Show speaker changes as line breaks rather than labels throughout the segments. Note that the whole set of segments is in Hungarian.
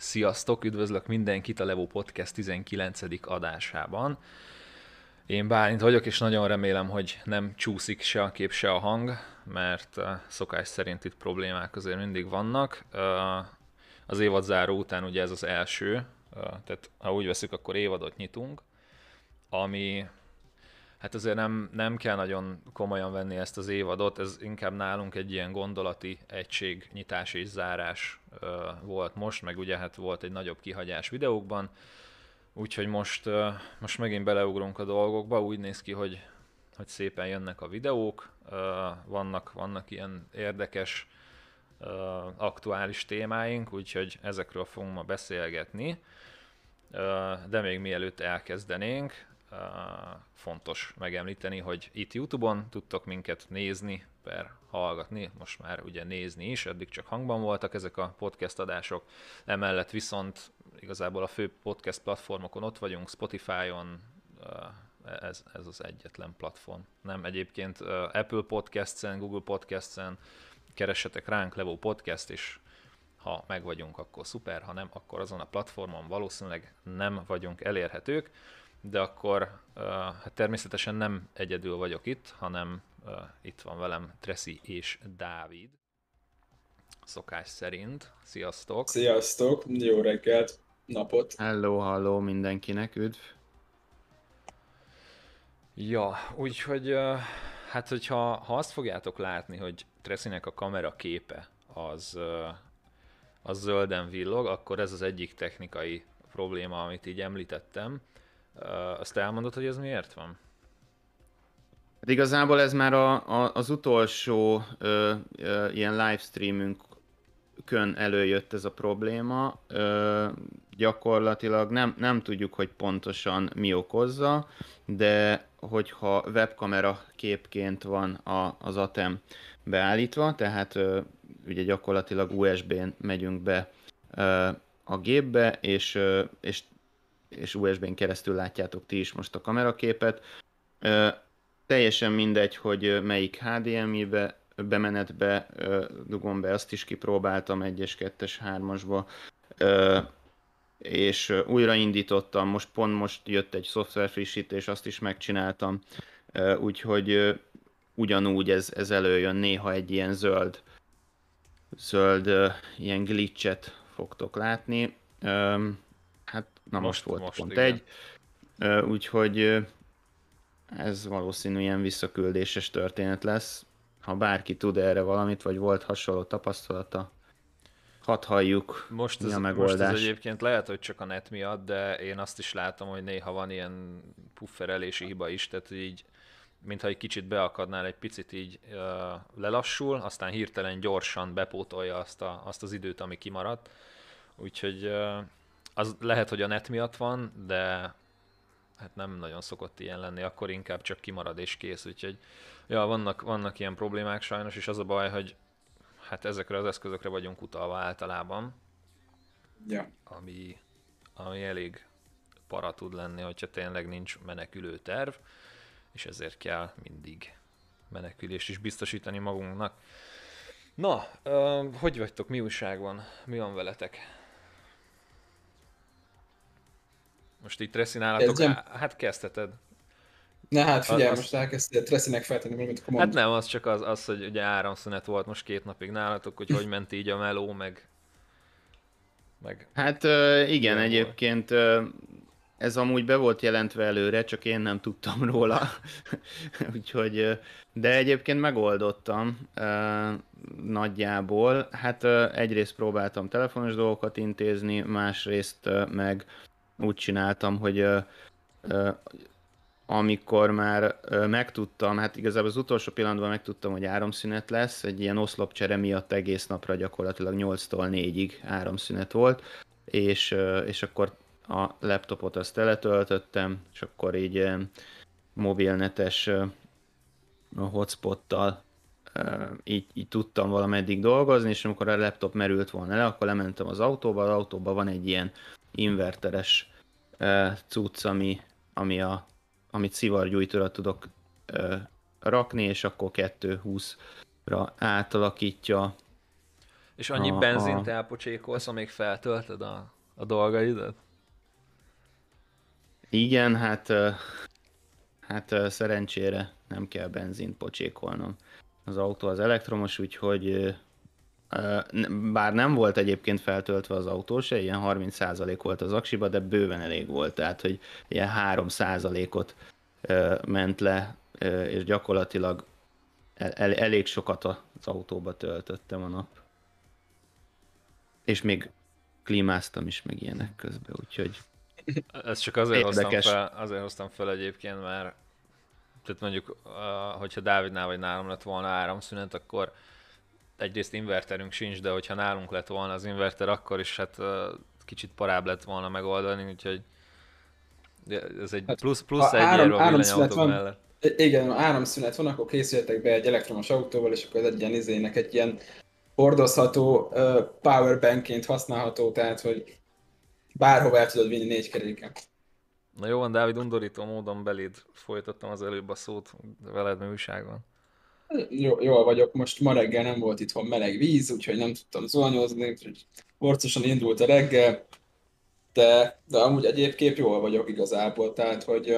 Sziasztok, üdvözlök mindenkit a Levo Podcast 19. adásában. Én Bálint vagyok, és nagyon remélem, hogy nem csúszik se a kép, se a hang, mert szokás szerint itt problémák azért mindig vannak. Az évad záró után ugye ez az első, tehát ha úgy veszük, akkor évadot nyitunk, ami hát azért nem, nem kell nagyon komolyan venni ezt az évadot, ez inkább nálunk egy ilyen gondolati egység, nyitás és zárás volt most, meg ugye hát volt egy nagyobb kihagyás videókban, úgyhogy most, most megint beleugrunk a dolgokba, úgy néz ki, hogy, hogy szépen jönnek a videók, vannak, vannak ilyen érdekes, aktuális témáink, úgyhogy ezekről fogunk ma beszélgetni. De még mielőtt elkezdenénk, fontos megemlíteni, hogy itt YouTube-on tudtok minket nézni, per hallgatni, most már ugye nézni is, eddig csak hangban voltak ezek a podcast adások, emellett viszont igazából a fő podcast platformokon ott vagyunk, Spotify-on, ez, ez az egyetlen platform. Nem egyébként Apple Podcasts-en, Google Podcasts-en, keressetek ránk, Levo Podcast, és ha meg vagyunk, akkor szuper, ha nem, akkor azon a platformon valószínűleg nem vagyunk elérhetők de akkor hát természetesen nem egyedül vagyok itt, hanem itt van velem Tresi és Dávid. Szokás szerint. Sziasztok!
Sziasztok! Jó reggelt, napot!
Hello, hello mindenkinek, üdv!
Ja, úgyhogy hát hogyha ha azt fogjátok látni, hogy Tresinek a kamera képe az, az zölden villog, akkor ez az egyik technikai probléma, amit így említettem. Azt elmondod, hogy ez miért van?
Hát igazából ez már a, a, az utolsó ö, ö, ilyen livestreamünkön előjött ez a probléma. Ö, gyakorlatilag nem, nem tudjuk, hogy pontosan mi okozza, de hogyha webkamera képként van a, az ATEM beállítva, tehát ö, ugye gyakorlatilag USB-n megyünk be ö, a gépbe, és, és és USB-n keresztül látjátok ti is most a kameraképet. Teljesen mindegy, hogy melyik HDMI-be, bemenetbe dugom be, azt is kipróbáltam 1-es, 2-es, 3-asba, és újraindítottam, most pont most jött egy szoftver frissítés, azt is megcsináltam, úgyhogy ugyanúgy ez, ez előjön néha egy ilyen zöld, zöld ilyen glitchet fogtok látni. Na most, most volt most, pont igen. egy. Úgyhogy ez valószínű ilyen visszaküldéses történet lesz. Ha bárki tud erre valamit, vagy volt hasonló tapasztalata, hadd halljuk,
most mi ez, a megoldás. Most ez egyébként lehet, hogy csak a net miatt, de én azt is látom, hogy néha van ilyen pufferelési hiba is, tehát így mintha egy kicsit beakadnál, egy picit így uh, lelassul, aztán hirtelen gyorsan bepótolja azt, a, azt az időt, ami kimaradt. Úgyhogy uh, az lehet, hogy a net miatt van, de hát nem nagyon szokott ilyen lenni, akkor inkább csak kimarad és kész, úgyhogy ja, vannak, vannak ilyen problémák sajnos, és az a baj, hogy hát ezekre az eszközökre vagyunk utalva általában,
ja.
ami, ami elég para tud lenni, hogyha tényleg nincs menekülő terv, és ezért kell mindig menekülést is biztosítani magunknak. Na, hogy vagytok, mi újság van, mi van veletek? Most itt Treci nálatok, hát kezdheted.
Na hát figyelj, az, most elkezdtél Trecinek feltenni valamit,
akkor Hát nem, az csak az, az, hogy ugye áramszünet volt most két napig nálatok, hogy hogy ment így a meló, meg...
meg hát igen, egyébként ez amúgy be volt jelentve előre, csak én nem tudtam róla. Úgyhogy, de egyébként megoldottam nagyjából. Hát egyrészt próbáltam telefonos dolgokat intézni, másrészt meg úgy csináltam, hogy amikor már megtudtam, hát igazából az utolsó pillanatban megtudtam, hogy áramszünet lesz, egy ilyen oszlopcsere miatt egész napra gyakorlatilag 8-tól 4-ig áramszünet volt, és, és akkor a laptopot azt teletöltöttem, és akkor így mobilnetes hotspottal így, így tudtam valameddig dolgozni, és amikor a laptop merült volna le, akkor lementem az autóba, az autóban van egy ilyen inverteres cucc, ami, ami a, amit szivargyújtóra tudok rakni, és akkor 220-ra átalakítja
És annyi a, benzint a... elpocsékolsz, amíg feltöltöd a, a dolgaidat?
Igen, hát, hát szerencsére nem kell benzint pocsékolnom. Az autó az elektromos, úgyhogy bár nem volt egyébként feltöltve az autó se, ilyen 30% volt az aksiba, de bőven elég volt, tehát hogy ilyen 3%-ot ment le, és gyakorlatilag el, elég sokat az autóba töltöttem a nap. És még klímáztam is, meg ilyenek közben, úgyhogy
ezt csak azért hoztam, fel, azért hoztam fel egyébként, mert tehát mondjuk, hogyha Dávidnál vagy nálam lett volna áramszünet, akkor egyrészt inverterünk sincs, de hogyha nálunk lett volna az inverter, akkor is hát kicsit parább lett volna megoldani, úgyhogy ez egy hát, plusz, plusz egy áram, a villanyautók mellett.
Igen, áramszünet van, akkor készüljetek be egy elektromos autóval, és akkor ez egy ilyen izének egy ilyen hordozható uh, powerbankként használható, tehát hogy bárhova el tudod vinni négy keréken.
Na jó van, Dávid, undorító módon beléd folytattam az előbb a szót veled újságban.
Jó, jól vagyok, most ma reggel nem volt itthon meleg víz, úgyhogy nem tudtam zuhanyozni, úgyhogy borcosan indult a reggel, de, de amúgy egyébként jól vagyok igazából, tehát hogy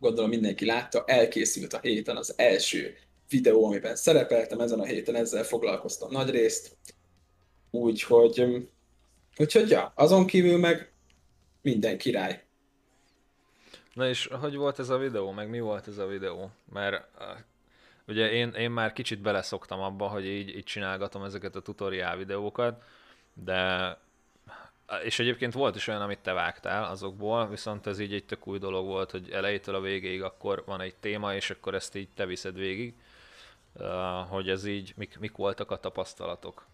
gondolom mindenki látta, elkészült a héten az első videó, amiben szerepeltem, ezen a héten ezzel foglalkoztam nagy részt, úgyhogy, úgyhogy ja, azon kívül meg minden király.
Na és hogy volt ez a videó, meg mi volt ez a videó? Mert ugye én, én már kicsit beleszoktam abba, hogy így, így csinálgatom ezeket a tutoriál videókat, de és egyébként volt is olyan, amit te vágtál azokból, viszont ez így egy tök új dolog volt, hogy elejétől a végéig akkor van egy téma, és akkor ezt így te viszed végig, hogy ez így, mik, mik voltak a tapasztalatok?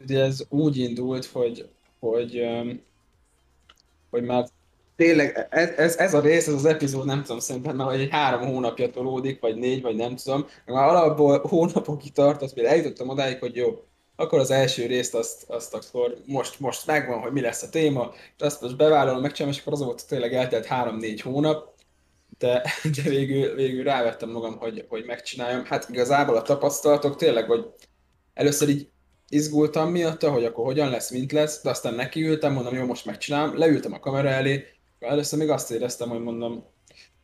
Ugye ez úgy indult, hogy, hogy, hogy már tényleg ez, ez, ez, a rész, ez az epizód, nem tudom, szerintem már egy három hónapja tolódik, vagy négy, vagy nem tudom. Már alapból hónapokig tart, azt például eljutottam odáig, hogy jó, akkor az első részt azt, azt akkor most, most megvan, hogy mi lesz a téma, és azt most bevállalom, megcsinálom, és akkor az volt tényleg eltelt három-négy hónap, de, de végül, végül rávettem magam, hogy, hogy megcsináljam. Hát igazából a tapasztalatok tényleg, hogy először így izgultam miatta, hogy akkor hogyan lesz, mint lesz, de aztán nekiültem, mondom, jó, most megcsinálom, leültem a kamera elé, először még azt éreztem, hogy mondom,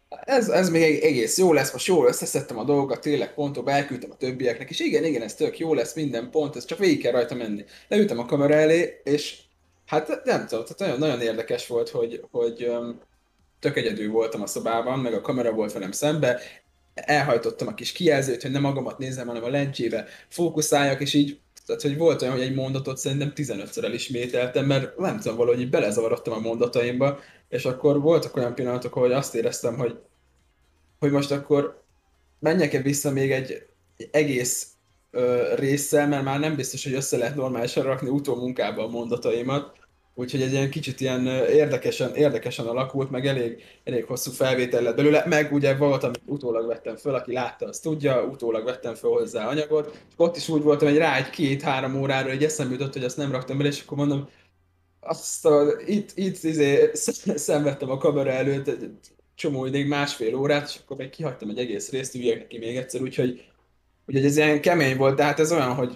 ez, ez még egész jó lesz, most jól összeszedtem a dolgokat, tényleg pontokba, elküldtem a többieknek, és igen, igen, ez tök jó lesz, minden pont, ez csak végig kell rajta menni. Leültem a kamera elé, és hát nem tudom, tehát nagyon, nagyon érdekes volt, hogy, hogy tök egyedül voltam a szobában, meg a kamera volt velem szembe, elhajtottam a kis kijelzőt, hogy nem magamat nézem, hanem a lencsébe fókuszáljak, és így tehát, hogy volt olyan, hogy egy mondatot szerintem 15-ször elismételtem, mert nem tudom, valahogy így belezavarodtam a mondataimba, és akkor voltak olyan pillanatok, hogy azt éreztem, hogy, hogy most akkor menjek-e vissza még egy, egy egész ö, résszel, mert már nem biztos, hogy össze lehet normálisan rakni utómunkába a mondataimat, úgyhogy egy ilyen kicsit ilyen érdekesen, érdekesen alakult, meg elég, elég hosszú felvétel lett belőle, meg ugye volt, amit utólag vettem föl, aki látta, azt tudja, utólag vettem föl hozzá anyagot, és ott is úgy voltam, hogy rá egy két-három órára, hogy eszembe jutott, hogy azt nem raktam bele, és akkor mondom, azt a, itt, itt izé, szenvedtem a kamera előtt egy csomó ideig, másfél órát, és akkor még kihagytam egy egész részt, üljek neki még egyszer, úgyhogy, úgyhogy ez ilyen kemény volt, de hát ez olyan, hogy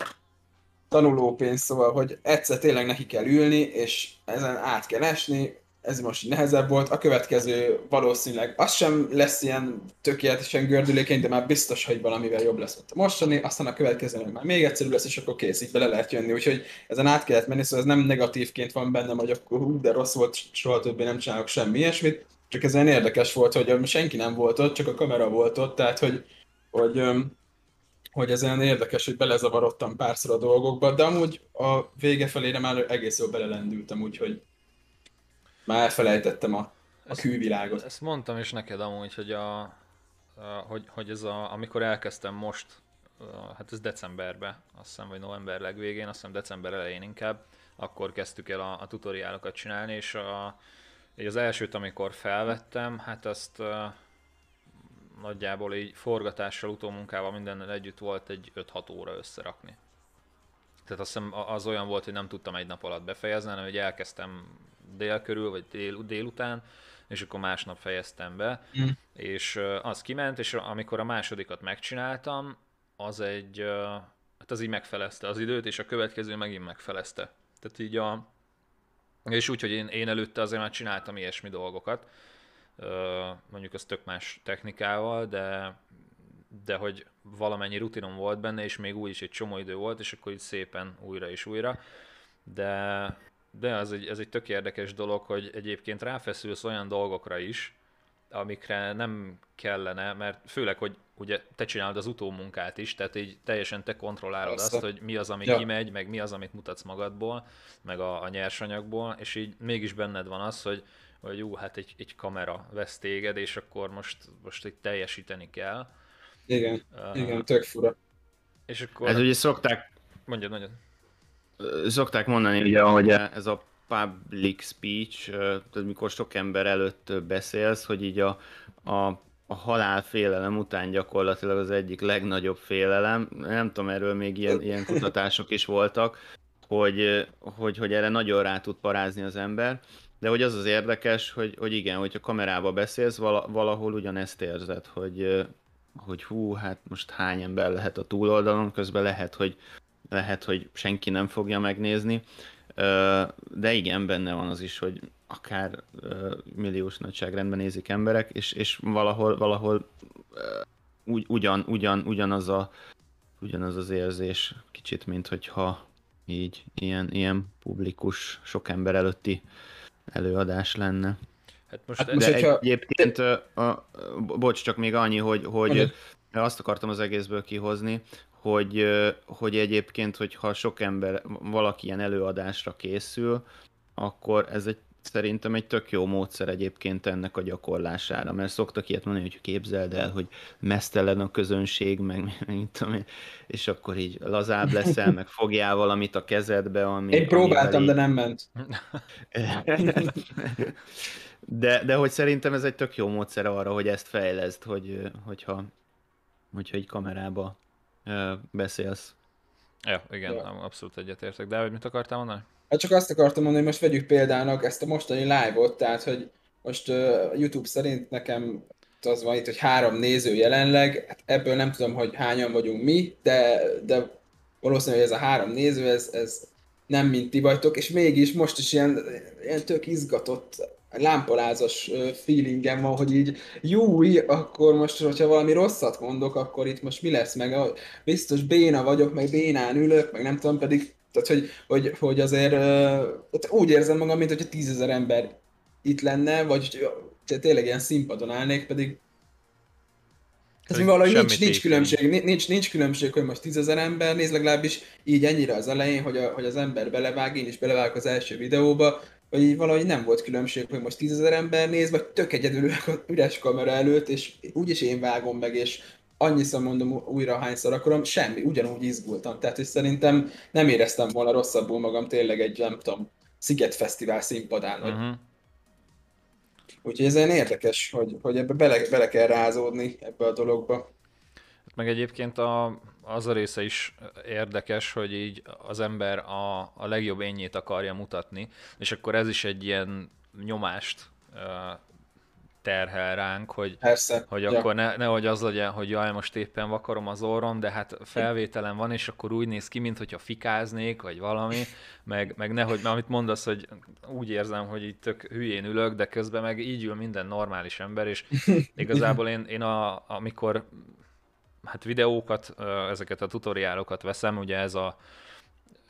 tanulópénz, szóval, hogy egyszer tényleg neki kell ülni, és ezen át kell esni, ez most nehezebb volt, a következő valószínűleg az sem lesz ilyen tökéletesen gördülékeny, de már biztos, hogy valamivel jobb lesz, mint a mostani, aztán a következő már még egyszerű lesz, és akkor kész, így bele lehet jönni, úgyhogy ezen át kellett menni, szóval ez nem negatívként van bennem, hogy akkor hú, de rossz volt, soha többé nem csinálok semmi ilyesmit, csak ez olyan érdekes volt, hogy senki nem volt ott, csak a kamera volt ott, tehát hogy, hogy hogy ez olyan érdekes, hogy belezavarodtam párszor a dolgokba, de amúgy a vége felére már egész jól belelendültem, úgyhogy már elfelejtettem a, a külvilágot.
Ezt, mondtam is neked amúgy, hogy, a, a, hogy, hogy ez a, amikor elkezdtem most, hát ez decemberben, azt hiszem, vagy november legvégén, azt hiszem december elején inkább, akkor kezdtük el a, a tutoriálokat csinálni, és a, az elsőt, amikor felvettem, hát azt nagyjából így forgatással, utómunkával mindennel együtt volt egy 5-6 óra összerakni. Tehát azt hiszem az olyan volt, hogy nem tudtam egy nap alatt befejezni, hanem hogy elkezdtem dél körül, vagy dél, délután, és akkor másnap fejeztem be, mm. és az kiment, és amikor a másodikat megcsináltam, az egy, hát az így megfelezte az időt, és a következő megint megfelezte. Tehát így a, és úgy, hogy én, én előtte azért már csináltam ilyesmi dolgokat, mondjuk az tök más technikával, de, de hogy valamennyi rutinom volt benne, és még úgy is egy csomó idő volt, és akkor így szépen újra és újra. De, de az egy, ez egy tök érdekes dolog, hogy egyébként ráfeszülsz olyan dolgokra is, amikre nem kellene, mert főleg, hogy ugye te csinálod az utómunkát is, tehát így teljesen te kontrollálod Persze. azt, hogy mi az, ami ja. kimegy, meg mi az, amit mutatsz magadból, meg a, a nyersanyagból, és így mégis benned van az, hogy, hogy jó, hát egy, egy kamera vesz téged, és akkor most, most itt teljesíteni kell.
Igen, uh, igen, tök fura.
És akkor... Ez ugye szokták...
Mondjad, mondjad.
Szokták mondani, ugye, hogy ez a public speech, tehát mikor sok ember előtt beszélsz, hogy így a, a a halálfélelem után gyakorlatilag az egyik legnagyobb félelem. Nem tudom, erről még ilyen, ilyen kutatások is voltak, hogy, hogy, hogy erre nagyon rá tud parázni az ember. De hogy az az érdekes, hogy, hogy igen, hogyha kamerába beszélsz, valahol ugyanezt érzed, hogy, hogy hú, hát most hány ember lehet a túloldalon, közben lehet, hogy, lehet, hogy senki nem fogja megnézni. De igen, benne van az is, hogy akár milliós nagyságrendben nézik emberek, és, és valahol, valahol ugy, ugyan, ugyan, ugyanaz, a, ugyanaz az érzés, kicsit, mint hogyha így ilyen, ilyen publikus, sok ember előtti előadás lenne. Hát most, hát most De hogyha... egyébként, a, a, bocs, csak még annyi, hogy, hogy azt akartam az egészből kihozni, hogy, hogy egyébként, hogyha sok ember, valaki ilyen előadásra készül, akkor ez egy szerintem egy tök jó módszer egyébként ennek a gyakorlására, mert szoktak ilyet mondani, hogy képzeld el, hogy mesztelen a közönség, meg, meg tudom és akkor így lazább leszel, meg fogjál valamit a kezedbe, ami...
Én próbáltam, így... de nem ment.
de, de hogy szerintem ez egy tök jó módszer arra, hogy ezt fejleszd, hogy, hogyha, hogyha egy kamerába beszélsz.
Ja, igen, ja. abszolút egyetértek. De hogy mit akartál mondani?
Hát csak azt akartam mondani, hogy most vegyük példának ezt a mostani live-ot, tehát hogy most uh, YouTube szerint nekem az van itt, hogy három néző jelenleg, hát ebből nem tudom, hogy hányan vagyunk mi, de, de valószínűleg ez a három néző, ez, ez nem mint ti vagytok, és mégis most is ilyen, ilyen tök izgatott, lámpalázas feelingem van, hogy így jó, akkor most, hogyha valami rosszat mondok, akkor itt most mi lesz, meg? Biztos béna vagyok, meg bénán ülök, meg nem tudom, pedig tehát, hogy, hogy, hogy azért úgy érzem magam, mint hogyha tízezer ember itt lenne, vagy tényleg ilyen színpadon állnék, pedig ez mi valahogy nincs, nincs különbség, nincs, nincs különbség, hogy most tízezer ember néz, legalábbis így ennyire az elején, hogy, a, hogy az ember belevág, én is belevágok az első videóba, hogy így valahogy nem volt különbség, hogy most tízezer ember néz, vagy tök egyedül üres kamera előtt, és úgyis én vágom meg, és annyiszor mondom újra, hányszor akarom, semmi, ugyanúgy izgultam. Tehát, hogy szerintem nem éreztem volna rosszabbul magam tényleg egy, nem tudom, Sziget Fesztivál színpadán. Uh-huh. Úgyhogy ez olyan érdekes, hogy, hogy ebbe bele, bele kell rázódni ebbe a dologba.
Meg egyébként a, az a része is érdekes, hogy így az ember a, a legjobb ényét akarja mutatni, és akkor ez is egy ilyen nyomást terhel ránk, hogy,
Persze.
hogy ja. akkor ne, nehogy az legyen, hogy jaj, most éppen vakarom az orrom, de hát felvételem van, és akkor úgy néz ki, mintha fikáznék, vagy valami, meg, meg nehogy, mert amit mondasz, hogy úgy érzem, hogy itt tök hülyén ülök, de közben meg így ül minden normális ember, és igazából én, én a, amikor hát videókat, ezeket a tutoriálokat veszem, ugye ez a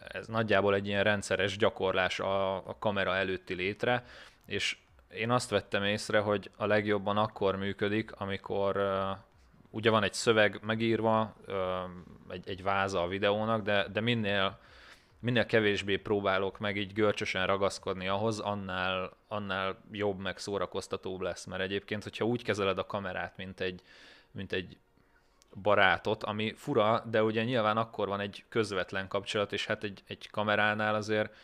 ez nagyjából egy ilyen rendszeres gyakorlás a, a kamera előtti létre, és én azt vettem észre, hogy a legjobban akkor működik, amikor uh, ugye van egy szöveg megírva, uh, egy, egy váza a videónak, de, de minél, minél kevésbé próbálok meg így görcsösen ragaszkodni ahhoz, annál, annál jobb, meg szórakoztatóbb lesz. Mert egyébként, hogyha úgy kezeled a kamerát, mint egy, mint egy barátot, ami fura, de ugye nyilván akkor van egy közvetlen kapcsolat, és hát egy, egy kameránál azért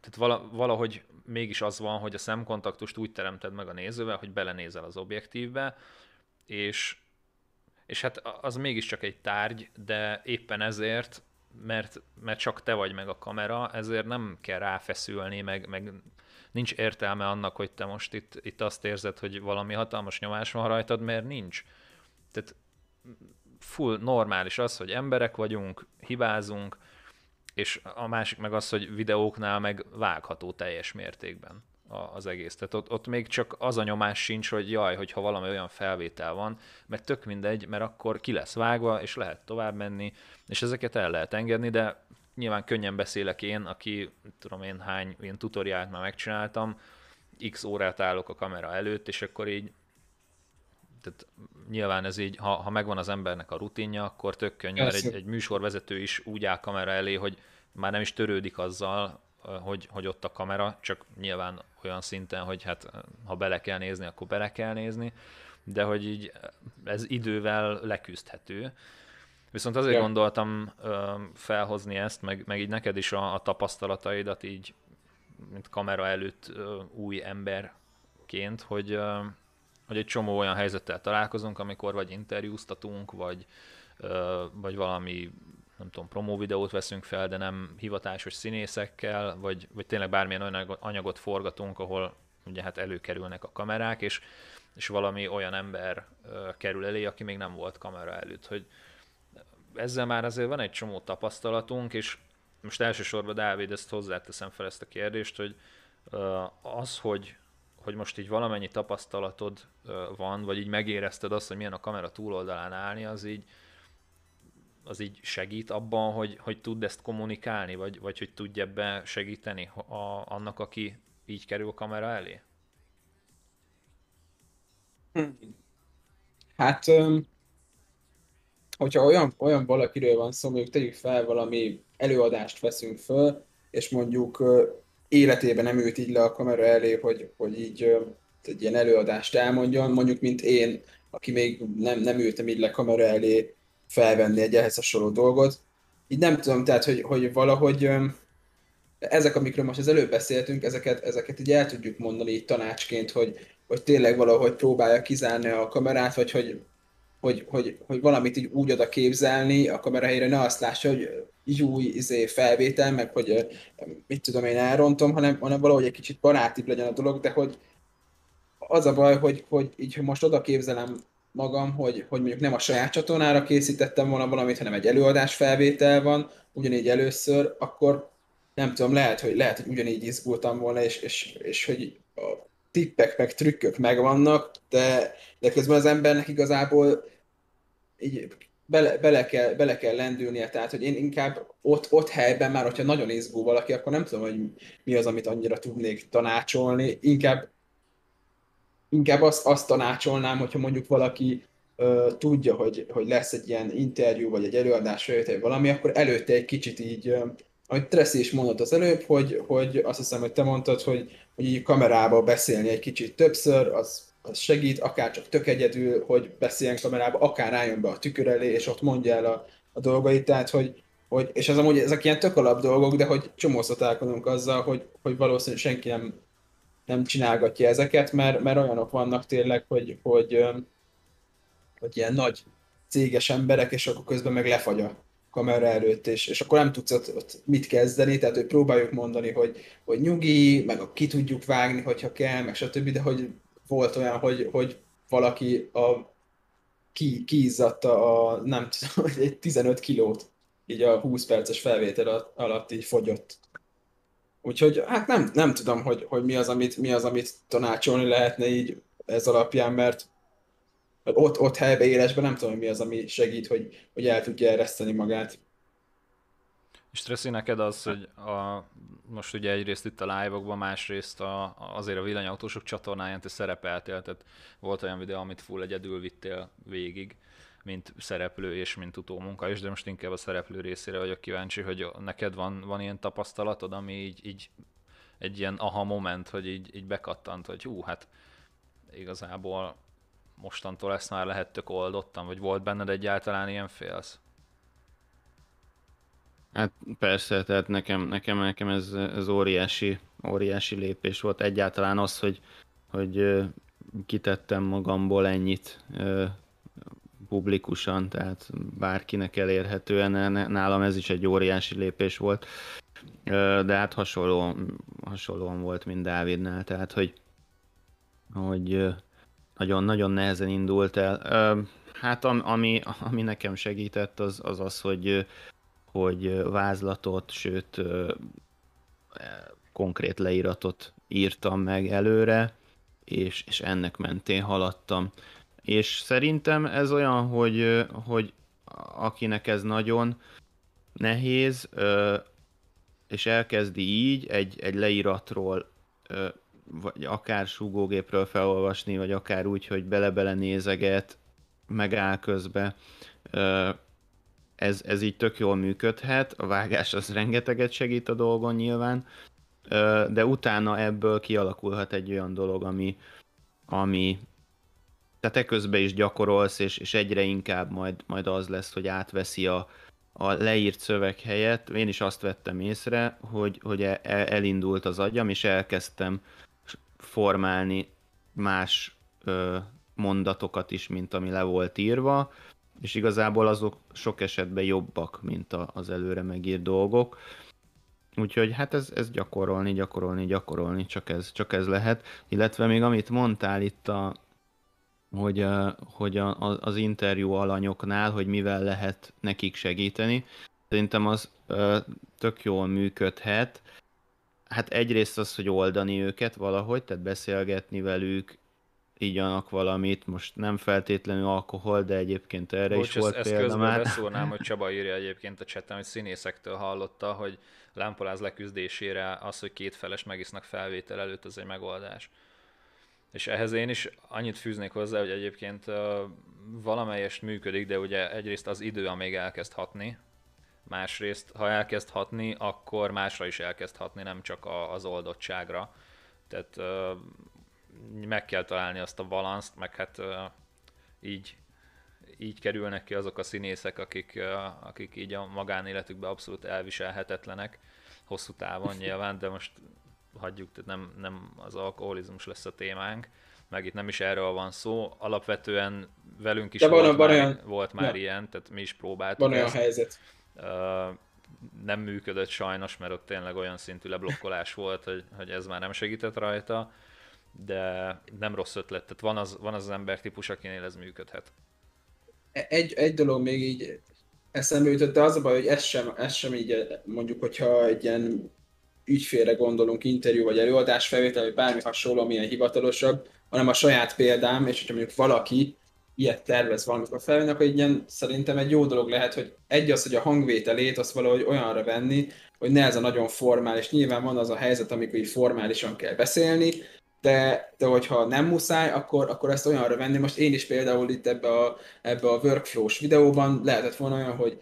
tehát valahogy mégis az van, hogy a szemkontaktust úgy teremted meg a nézővel, hogy belenézel az objektívbe, és, és hát az mégiscsak egy tárgy, de éppen ezért, mert, mert csak te vagy meg a kamera, ezért nem kell ráfeszülni, meg, meg nincs értelme annak, hogy te most itt, itt azt érzed, hogy valami hatalmas nyomás van rajtad, mert nincs. Tehát full normális az, hogy emberek vagyunk, hibázunk, és a másik meg az, hogy videóknál meg vágható teljes mértékben az egész. Tehát ott, ott még csak az a nyomás sincs, hogy jaj, hogyha valami olyan felvétel van, mert tök mindegy, mert akkor ki lesz vágva, és lehet tovább menni, és ezeket el lehet engedni, de nyilván könnyen beszélek én, aki tudom én hány ilyen tutoriált már megcsináltam, x órát állok a kamera előtt, és akkor így tehát nyilván ez így, ha, ha megvan az embernek a rutinja, akkor tök könnyű, mert egy, egy műsorvezető is úgy áll kamera elé, hogy már nem is törődik azzal, hogy, hogy ott a kamera, csak nyilván olyan szinten, hogy hát ha bele kell nézni, akkor bele kell nézni, de hogy így ez idővel leküzdhető. Viszont azért ja. gondoltam ö, felhozni ezt, meg, meg így neked is a, a tapasztalataidat így, mint kamera előtt ö, új emberként, hogy, ö, hogy egy csomó olyan helyzettel találkozunk, amikor vagy interjúztatunk, vagy, vagy valami nem tudom, promó videót veszünk fel, de nem hivatásos színészekkel, vagy, vagy tényleg bármilyen olyan anyagot forgatunk, ahol ugye hát előkerülnek a kamerák, és, és valami olyan ember kerül elé, aki még nem volt kamera előtt, hogy ezzel már azért van egy csomó tapasztalatunk, és most elsősorban Dávid, ezt hozzáteszem fel ezt a kérdést, hogy az, hogy, hogy most így valamennyi tapasztalatod van, vagy így megérezted azt, hogy milyen a kamera túloldalán állni, az így, az így segít abban, hogy, hogy tudd ezt kommunikálni, vagy, vagy hogy tudj ebbe segíteni a, annak, aki így kerül a kamera elé?
Hát, hogyha olyan, olyan valakiről van szó, mondjuk tegyük fel valami előadást veszünk föl, és mondjuk életében nem ült így le a kamera elé, hogy, hogy így egy ilyen előadást elmondjon, mondjuk mint én, aki még nem, nem ültem így le kamera elé felvenni egy ehhez hasonló dolgot. Így nem tudom, tehát, hogy, hogy valahogy ezek, amikről most az előbb beszéltünk, ezeket, ezeket így el tudjuk mondani így tanácsként, hogy, hogy tényleg valahogy próbálja kizárni a kamerát, vagy hogy, hogy, hogy, hogy valamit így úgy oda képzelni a kamera helyre, ne azt lássa, hogy új izé, felvétel, meg hogy mit tudom én elrontom, hanem, hanem valahogy egy kicsit barátibb legyen a dolog, de hogy az a baj, hogy, hogy így hogy most oda képzelem magam, hogy, hogy mondjuk nem a saját csatornára készítettem volna valamit, hanem egy előadás felvétel van, ugyanígy először, akkor nem tudom, lehet, hogy, lehet, hogy ugyanígy izgultam volna, és, és, és hogy a tippek meg trükkök megvannak, de, de közben az embernek igazából így bele, bele, kell, bele kell lendülnie, tehát hogy én inkább ott, ott helyben már, hogyha nagyon izgul valaki, akkor nem tudom, hogy mi az, amit annyira tudnék tanácsolni, inkább inkább azt, azt tanácsolnám, hogyha mondjuk valaki ö, tudja, hogy, hogy lesz egy ilyen interjú, vagy egy előadás, vagy valami, akkor előtte egy kicsit így, ö, ahogy Tracy is mondott az előbb, hogy, hogy azt hiszem, hogy te mondtad, hogy, hogy így kamerába beszélni egy kicsit többször, az, az segít, akár csak tök egyedül, hogy beszéljen kamerába, akár álljon be a tükör elé, és ott mondja el a, a dolgait, tehát hogy, hogy, és ez amúgy ezek ilyen tök alap dolgok, de hogy csomószor találkozunk azzal, hogy, hogy valószínűleg senki nem nem csinálgatja ezeket, mert, mert olyanok vannak tényleg, hogy, hogy, hogy ilyen nagy céges emberek, és akkor közben meg lefagy a kamera előtt, és, és akkor nem tudsz ott, ott mit kezdeni, tehát hogy próbáljuk mondani, hogy, hogy nyugi, meg ki tudjuk vágni, hogyha kell, meg stb., de hogy volt olyan, hogy, hogy valaki a, ki, kiizzadta a, nem tudom, egy 15 kilót, így a 20 perces felvétel alatt így fogyott Úgyhogy hát nem, nem tudom, hogy, hogy mi, az, amit, mi az, amit tanácsolni lehetne így ez alapján, mert ott, ott helybe élesben nem tudom, hogy mi az, ami segít, hogy, hogy el tudja ereszteni magát.
És Tresszi, neked az, hogy a, most ugye egyrészt itt a live-okban, másrészt a, azért a villanyautósok csatornáján te szerepeltél, tehát volt olyan videó, amit full egyedül vittél végig mint szereplő és mint utómunka is, de most inkább a szereplő részére vagyok kíváncsi, hogy neked van, van ilyen tapasztalatod, ami így, így egy ilyen aha moment, hogy így, így bekattant, hogy hú, hát igazából mostantól ezt már lehet tök oldottam, vagy volt benned egyáltalán ilyen félsz?
Hát persze, tehát nekem, nekem, nekem ez, ez óriási, óriási lépés volt egyáltalán az, hogy, hogy kitettem magamból ennyit publikusan, tehát bárkinek elérhetően, nálam ez is egy óriási lépés volt. De hát hasonló, hasonlóan volt, mint Dávidnál, tehát hogy, hogy nagyon-nagyon nehezen indult el. Hát ami, ami nekem segített, az az, az hogy, hogy vázlatot, sőt konkrét leíratot írtam meg előre, és, és ennek mentén haladtam. És szerintem ez olyan, hogy, hogy akinek ez nagyon nehéz, és elkezdi így egy, egy leíratról, vagy akár súgógépről felolvasni, vagy akár úgy, hogy bele-bele nézeget, megáll közbe, ez, ez így tök jól működhet, a vágás az rengeteget segít a dolgon nyilván, de utána ebből kialakulhat egy olyan dolog, ami, ami tehát eközben is gyakorolsz, és, és egyre inkább majd, majd az lesz, hogy átveszi a, a leírt szöveg helyett. Én is azt vettem észre, hogy, hogy e, e, elindult az agyam, és elkezdtem formálni más ö, mondatokat is, mint ami le volt írva, és igazából azok sok esetben jobbak, mint a, az előre megírt dolgok. Úgyhogy hát ez, ez gyakorolni, gyakorolni, gyakorolni, csak ez, csak ez lehet. Illetve még amit mondtál itt, a, hogy, hogy a, az interjú alanyoknál, hogy mivel lehet nekik segíteni, szerintem az tök jól működhet. Hát egyrészt az, hogy oldani őket valahogy, tehát beszélgetni velük, igyanak valamit, most nem feltétlenül alkohol, de egyébként erre Bocs, is volt ezt, példa ezt már.
beszúrnám, hogy Csaba írja egyébként a chaten, hogy színészektől hallotta, hogy lámpaláz leküzdésére az, hogy két feles megisznak felvétel előtt, az egy megoldás. És ehhez én is annyit fűznék hozzá, hogy egyébként valamelyest működik, de ugye egyrészt az idő, amíg elkezd hatni, másrészt, ha elkezd hatni, akkor másra is elkezd hatni, nem csak az oldottságra. Tehát meg kell találni azt a balanszt, meg hát így, így kerülnek ki azok a színészek, akik, akik így a magánéletükben abszolút elviselhetetlenek, hosszú távon nyilván, de most hagyjuk, tehát nem, nem az alkoholizmus lesz a témánk, meg itt nem is erről van szó, alapvetően velünk is De volt, van, már, olyan, volt már ja. ilyen, tehát mi is próbáltuk
Van olyan ezt. helyzet.
Uh, nem működött sajnos, mert ott tényleg olyan szintű leblokkolás volt, hogy, hogy ez már nem segített rajta, de nem rossz ötlet, tehát van az, van az, az embertípus, akinél ez működhet.
Egy, egy dolog még így eszembe jutott, de az a baj, hogy ez sem, ez sem így, mondjuk, hogyha egy ilyen ügyfélre gondolunk, interjú vagy előadás felvétel, vagy bármi hasonló, amilyen hivatalosabb, hanem a saját példám, és hogyha mondjuk valaki ilyet tervez valamikor felvenni, akkor egy ilyen, szerintem egy jó dolog lehet, hogy egy az, hogy a hangvételét azt valahogy olyanra venni, hogy ne ez a nagyon formális. Nyilván van az a helyzet, amikor így formálisan kell beszélni, de, de hogyha nem muszáj, akkor, akkor ezt olyanra venni. Most én is például itt ebbe a, ebbe a workflow-s videóban lehetett volna olyan, hogy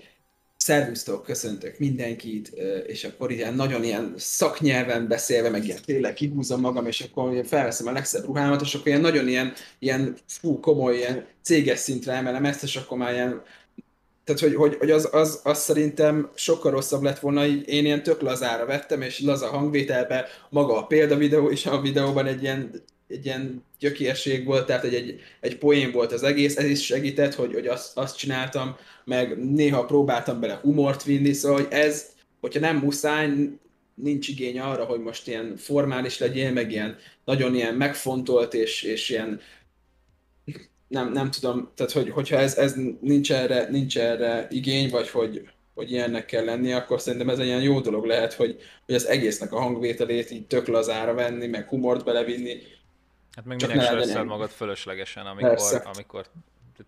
szervusztok, köszöntök mindenkit, és akkor ilyen nagyon ilyen szaknyelven beszélve, meg ilyen tényleg kihúzom magam, és akkor felveszem a legszebb ruhámat, és akkor ilyen nagyon ilyen, ilyen fú, komoly, ilyen céges szintre emelem ezt, és akkor már ilyen tehát, hogy, hogy, hogy az, az, az, szerintem sokkal rosszabb lett volna, így én ilyen tök lazára vettem, és laza hangvételbe maga a példavideó, és a videóban egy ilyen egy ilyen gyökérség volt, tehát egy, egy, egy poén volt az egész, ez is segített, hogy, hogy azt, azt csináltam, meg néha próbáltam bele humort vinni, szóval hogy ez, hogyha nem muszáj, nincs igény arra, hogy most ilyen formális legyél, meg ilyen nagyon ilyen megfontolt, és, és ilyen nem, nem tudom, tehát hogy, hogyha ez, ez nincs, erre, nincs erre igény, vagy hogy, hogy ilyennek kell lenni, akkor szerintem ez egy ilyen jó dolog lehet, hogy, hogy az egésznek a hangvételét így tök lazára venni, meg humort belevinni,
Hát meg minek stresszed magad fölöslegesen, amikor, amikor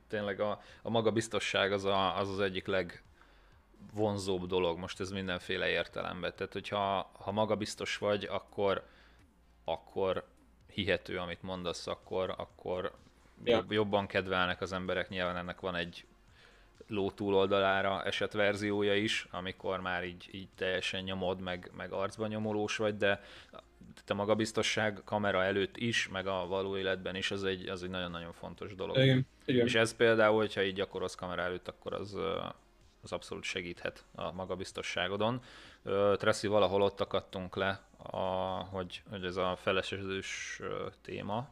tényleg a, a magabiztosság az, a, az az egyik legvonzóbb dolog, most ez mindenféle értelemben. Tehát, hogyha ha magabiztos vagy, akkor, akkor hihető, amit mondasz, akkor, akkor ja. jobban kedvelnek az emberek. Nyilván ennek van egy ló túloldalára esett verziója is, amikor már így, így teljesen nyomod, meg, meg arcban nyomolós vagy, de a magabiztosság kamera előtt is, meg a való életben is, az egy, az egy nagyon-nagyon fontos dolog.
Igen, igen.
És ez például, hogyha így gyakorolsz kamera előtt, akkor az, az abszolút segíthet a magabiztosságodon. Tracy, valahol ott akadtunk le, a, hogy, hogy ez a feleségős téma.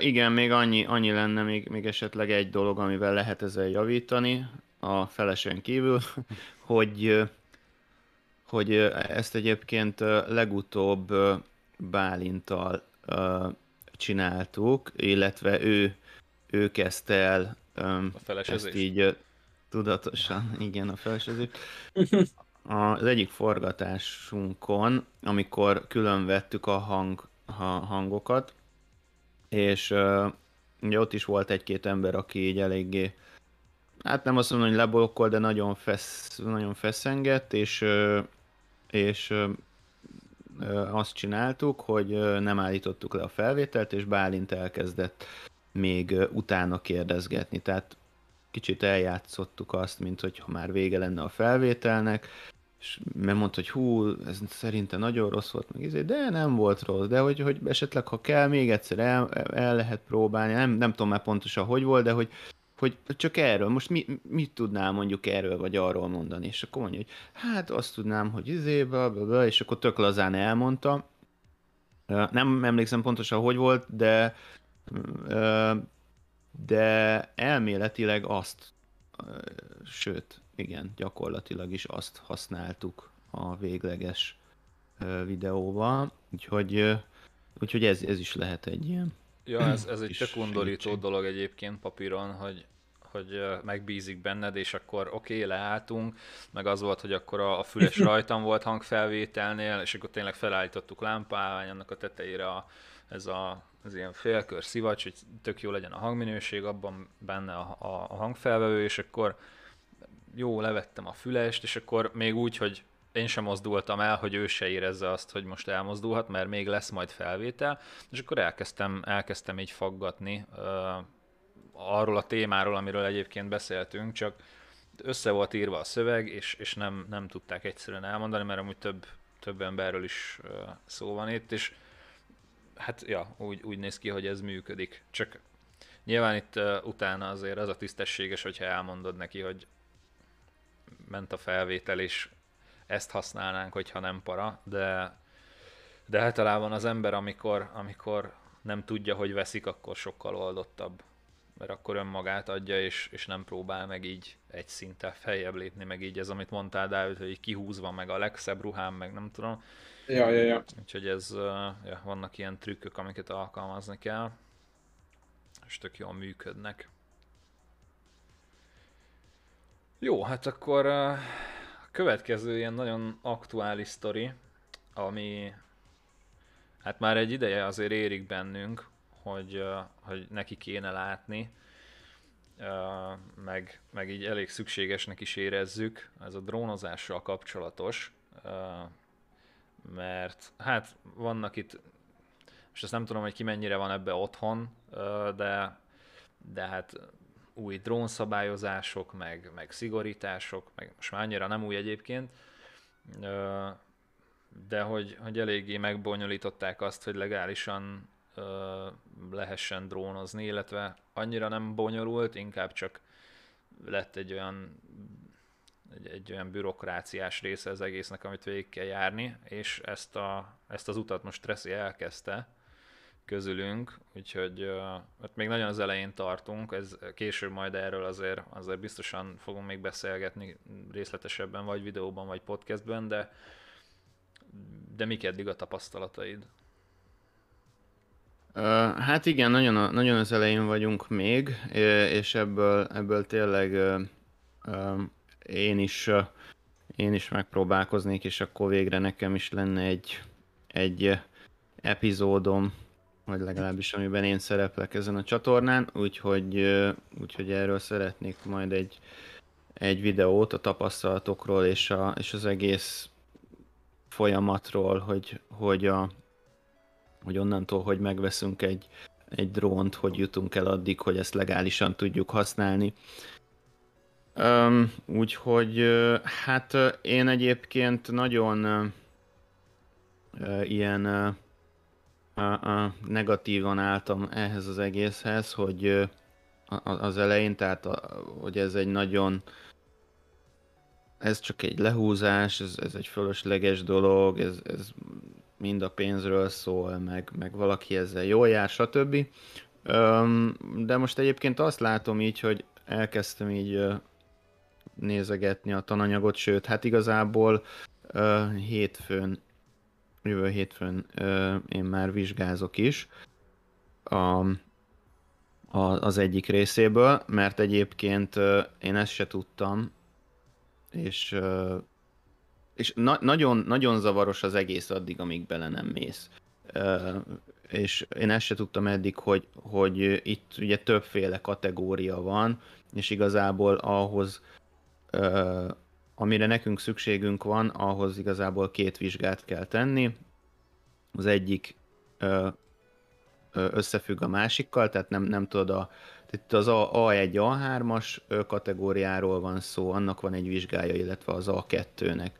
Igen, még annyi, annyi lenne, még, még esetleg egy dolog, amivel lehet ezzel javítani, a felesen kívül, hogy hogy ezt egyébként legutóbb Bálintal csináltuk, illetve ő, ő kezdte el
A felesezés?
ezt így tudatosan, igen, a felesezés. Az egyik forgatásunkon, amikor külön vettük a, hang, a hangokat, és uh, ugye ott is volt egy-két ember, aki így eléggé, hát nem azt mondom, hogy leblokkol, de nagyon, fesz, nagyon feszengett, és, és uh, azt csináltuk, hogy nem állítottuk le a felvételt, és Bálint elkezdett még utána kérdezgetni. Tehát kicsit eljátszottuk azt, mint hogyha már vége lenne a felvételnek, és mert mondta, hogy hú, ez szerintem nagyon rossz volt, meg izé, de nem volt rossz, de hogy, hogy esetleg ha kell, még egyszer el, el lehet próbálni, nem, nem tudom már pontosan, hogy volt, de hogy, hogy csak erről, most mi, mit tudnál mondjuk erről vagy arról mondani, és akkor mondja, hogy hát azt tudnám, hogy izé, bla, és akkor tök lazán elmondta. Nem emlékszem pontosan, hogy volt, de de elméletileg azt, sőt, igen, gyakorlatilag is azt használtuk a végleges videóval, úgyhogy, úgyhogy ez, ez is lehet egy ilyen
Ja, ez, ez egy tök undorító dolog egyébként papíron, hogy, hogy megbízik benned, és akkor oké, okay, leálltunk, meg az volt, hogy akkor a, a füles rajtam volt hangfelvételnél, és akkor tényleg felállítottuk lámpávány, annak a tetejére a, ez a ez ilyen félkör szivacs, hogy tök jó legyen a hangminőség, abban benne a, a, a hangfelvevő, és akkor jó, levettem a fülest, és akkor még úgy, hogy én sem mozdultam el, hogy ő se érezze azt, hogy most elmozdulhat, mert még lesz majd felvétel, és akkor elkezdtem, elkezdtem így faggatni uh, arról a témáról, amiről egyébként beszéltünk, csak össze volt írva a szöveg, és, és nem, nem tudták egyszerűen elmondani, mert amúgy több, több emberről is uh, szó van itt, és hát ja, úgy, úgy néz ki, hogy ez működik. Csak nyilván itt uh, utána azért az a tisztességes, hogyha elmondod neki, hogy ment a felvétel, és ezt használnánk, hogyha nem para, de, de általában az ember, amikor, amikor nem tudja, hogy veszik, akkor sokkal oldottabb. Mert akkor önmagát adja, és, és nem próbál meg így egy szinten feljebb lépni, meg így ez, amit mondtál, Dávid, hogy kihúzva meg a legszebb ruhám, meg nem tudom.
Ja, ja, ja.
Úgyhogy ez, ja, vannak ilyen trükkök, amiket alkalmazni kell, és tök jól működnek. Jó, hát akkor a következő ilyen nagyon aktuális sztori, ami hát már egy ideje azért érik bennünk, hogy, hogy neki kéne látni, meg, meg így elég szükségesnek is érezzük, ez a drónozással kapcsolatos, mert hát vannak itt, és ezt nem tudom, hogy ki mennyire van ebbe otthon, de, de hát új drónszabályozások, meg, meg szigorítások, meg most már annyira nem új egyébként, de hogy, hogy eléggé megbonyolították azt, hogy legálisan lehessen drónozni, illetve annyira nem bonyolult, inkább csak lett egy olyan egy, egy olyan bürokráciás része az egésznek, amit végig kell járni, és ezt, a, ezt az utat most Stressi elkezdte közülünk, úgyhogy ott még nagyon az elején tartunk, ez később majd erről azért, azért biztosan fogunk még beszélgetni részletesebben, vagy videóban, vagy podcastben, de, de mik eddig a tapasztalataid?
Hát igen, nagyon, nagyon az elején vagyunk még, és ebből, ebből tényleg én is, én is megpróbálkoznék, és akkor végre nekem is lenne egy, egy epizódom, vagy legalábbis amiben én szereplek ezen a csatornán, úgyhogy, úgyhogy erről szeretnék majd egy, egy videót a tapasztalatokról és, a, és az egész folyamatról, hogy, hogy, a, hogy onnantól, hogy megveszünk egy, egy drónt, hogy jutunk el addig, hogy ezt legálisan tudjuk használni. Um, úgyhogy hát én egyébként nagyon uh, ilyen uh, negatívan álltam ehhez az egészhez, hogy az elején, tehát hogy ez egy nagyon ez csak egy lehúzás, ez, ez egy fölösleges dolog, ez, ez mind a pénzről szól, meg, meg valaki ezzel jól jár, stb. De most egyébként azt látom így, hogy elkezdtem így nézegetni a tananyagot, sőt, hát igazából hétfőn, jövő hétfőn uh, én már vizsgázok is a, az egyik részéből, mert egyébként én ezt se tudtam, és, és na- nagyon, nagyon zavaros az egész addig, amíg bele nem mész. És én ezt se tudtam eddig, hogy, hogy itt ugye többféle kategória van, és igazából ahhoz, amire nekünk szükségünk van, ahhoz igazából két vizsgát kell tenni. Az egyik összefügg a másikkal, tehát nem, nem tudod a, itt az A1, A3-as kategóriáról van szó, annak van egy vizsgája, illetve az A2-nek.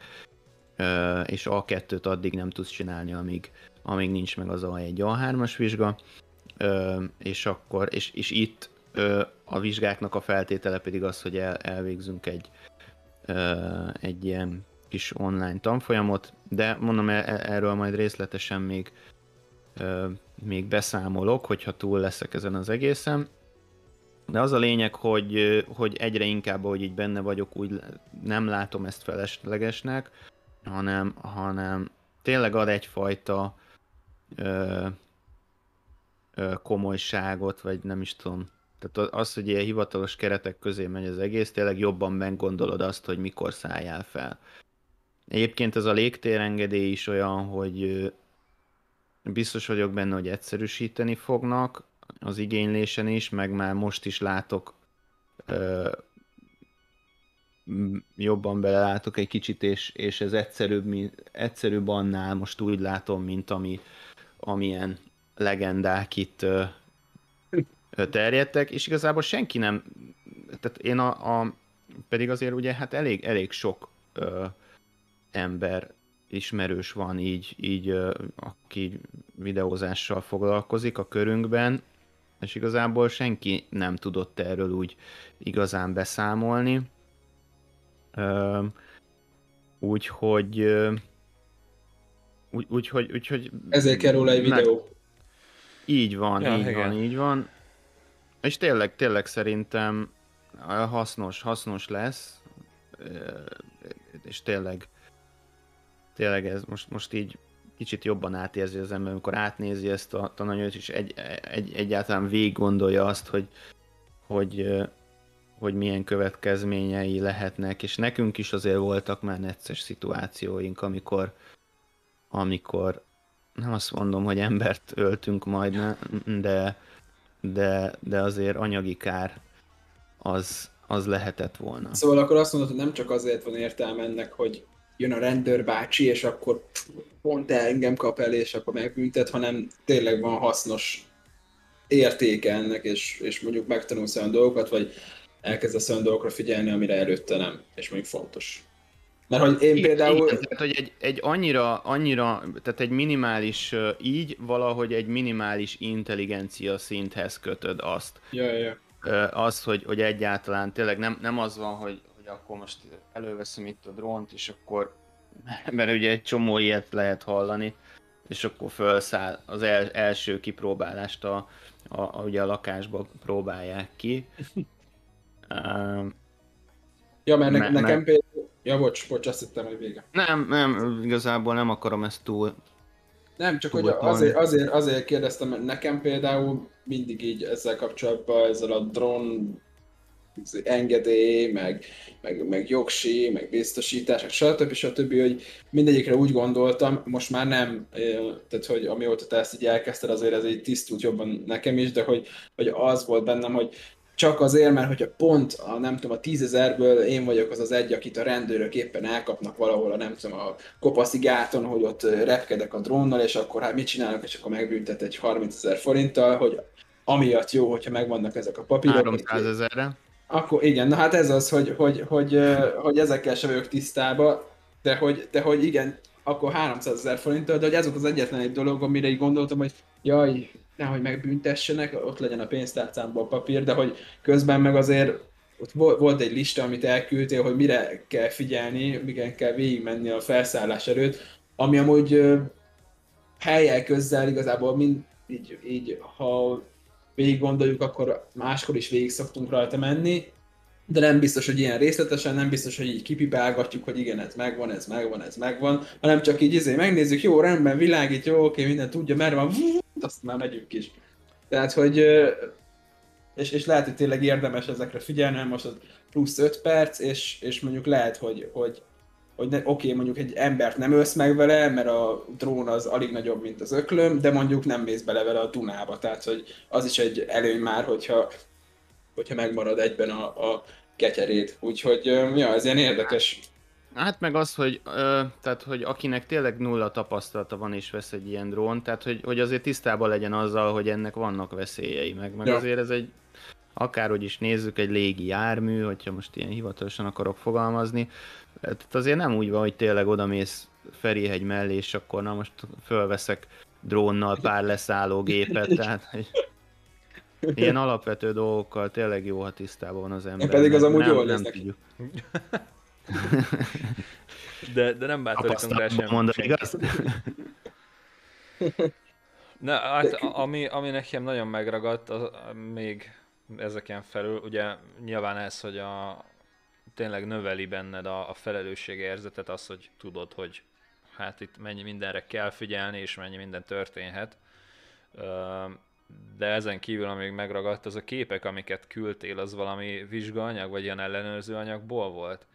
És A2-t addig nem tudsz csinálni, amíg, amíg nincs meg az A1, A3-as vizsga. És akkor, és, és itt a vizsgáknak a feltétele pedig az, hogy el, elvégzünk egy, egy ilyen kis online tanfolyamot, de mondom, e, e, erről majd részletesen még még beszámolok, hogyha túl leszek ezen az egészen. De az a lényeg, hogy, hogy egyre inkább, ahogy így benne vagyok, úgy nem látom ezt feleslegesnek, hanem, hanem tényleg ad egyfajta ö, ö, komolyságot, vagy nem is tudom. Tehát az, hogy ilyen hivatalos keretek közé megy az egész, tényleg jobban meggondolod azt, hogy mikor szálljál fel. Egyébként ez a légtérengedély is olyan, hogy Biztos vagyok benne, hogy egyszerűsíteni fognak az igénylésen is, meg már most is látok jobban belelátok egy kicsit, és, és ez egyszerűbb, mint, egyszerűbb annál, most úgy látom, mint ami, amilyen legendák itt terjedtek, és igazából senki nem, tehát én a, a pedig azért ugye hát elég, elég sok ö, ember ismerős van így, így aki videózással foglalkozik a körünkben, és igazából senki nem tudott erről úgy igazán beszámolni. Úgyhogy úgy, úgyhogy, úgyhogy...
Ezért kell róla egy videó.
Így van, ja, így igen. van, így van. És tényleg, tényleg szerintem hasznos, hasznos lesz, és tényleg tényleg ez most, most így kicsit jobban átérzi az ember, amikor átnézi ezt a tananyagot, és egy, egy, egyáltalán végig gondolja azt, hogy, hogy, hogy milyen következményei lehetnek, és nekünk is azért voltak már necces szituációink, amikor, amikor nem azt mondom, hogy embert öltünk majd, de, de, de azért anyagi kár az, az lehetett volna.
Szóval akkor azt mondod, hogy nem csak azért van értelme ennek, hogy jön a rendőrbácsi, és akkor pont engem kap el, és akkor megbüntet, hanem tényleg van hasznos értéke ennek, és, és mondjuk megtanulsz olyan dolgokat, vagy elkezdesz olyan dolgokra figyelni, amire előtte nem, és mondjuk fontos. Mert hogy én például... Igen,
tehát, hogy egy, egy annyira, annyira, tehát egy minimális, így valahogy egy minimális intelligencia szinthez kötöd azt.
Ja, ja.
Az, hogy, hogy egyáltalán tényleg nem, nem az van, hogy, hogy akkor most előveszem itt a drónt, és akkor, mert ugye egy csomó ilyet lehet hallani, és akkor felszáll az el, első kipróbálást a, a, a, ugye a lakásba próbálják ki.
Uh, ja, mert, ne, nekem például... Ja, bocs, bocs, azt hittem, hogy vége.
Nem, nem, igazából nem akarom ezt túl...
Nem, csak hogy azért, azért, azért kérdeztem, mert nekem például mindig így ezzel kapcsolatban, ezzel a drón engedély, meg, meg, meg jogsi, meg biztosítás, meg stb. stb. hogy mindegyikre úgy gondoltam, most már nem, tehát hogy amióta te ezt így elkezdted, azért ez így tisztult jobban nekem is, de hogy, hogy az volt bennem, hogy csak azért, mert hogyha pont a, nem tudom, a tízezerből én vagyok az az egy, akit a rendőrök éppen elkapnak valahol a nem tudom, a kopaszi gáton, hogy ott repkedek a drónnal, és akkor hát mit csinálok, és akkor megbüntet egy 30 ezer forinttal, hogy amiatt jó, hogyha megvannak ezek a papírok.
300 ezerre.
Akkor igen, na hát ez az, hogy, hogy, hogy, hogy ezekkel sem vagyok tisztában, de hogy, de hogy igen, akkor 300 ezer forinttal, de hogy ez volt az egyetlen egy dolog, amire így gondoltam, hogy jaj, nehogy megbüntessenek, ott legyen a pénztárcámban papír, de hogy közben meg azért ott volt egy lista, amit elküldtél, hogy mire kell figyelni, miken kell végigmenni a felszállás előtt, ami amúgy helyel közzel igazából mind így, így ha végig gondoljuk, akkor máskor is végig szoktunk rajta menni, de nem biztos, hogy ilyen részletesen, nem biztos, hogy így kipipálgatjuk, hogy igen, ez megvan, ez megvan, ez megvan, hanem csak így izé megnézzük, jó, rendben, világít, jó, oké, minden tudja, merre van, azt már megyünk is. Tehát, hogy és, és lehet, hogy tényleg érdemes ezekre figyelni, most az plusz 5 perc, és, és mondjuk lehet, hogy, hogy, hogy oké, okay, mondjuk egy embert nem ölsz meg vele, mert a drón az alig nagyobb, mint az öklöm, de mondjuk nem mész bele vele a Dunába, tehát hogy az is egy előny már, hogyha, hogyha megmarad egyben a, a ketyerét. Úgyhogy ja, ez ilyen érdekes.
Hát meg az, hogy, ö, tehát, hogy akinek tényleg nulla tapasztalata van és vesz egy ilyen drón, tehát hogy, hogy azért tisztában legyen azzal, hogy ennek vannak veszélyei, meg, meg ja. azért ez egy, akárhogy is nézzük, egy légi jármű, hogyha most ilyen hivatalosan akarok fogalmazni, tehát azért nem úgy van, hogy tényleg odamész Ferihegy mellé, és akkor na most fölveszek drónnal pár leszálló gépet, tehát hogy ilyen alapvető dolgokkal tényleg jó, ha tisztában van az ember.
Én pedig az amúgy jól nem tudjuk.
De, de nem bátorítunk rá sem.
Mondani, igaz?
Na, hát ami, ami nekem nagyon megragadt, az, még ezeken felül, ugye nyilván ez, hogy a, tényleg növeli benned a, a felelősségérzetet, az, hogy tudod, hogy hát itt mennyi mindenre kell figyelni, és mennyi minden történhet. De ezen kívül, amíg megragadt, az a képek, amiket küldtél, az valami vizsgaanyag, vagy ilyen ellenőrző anyagból volt?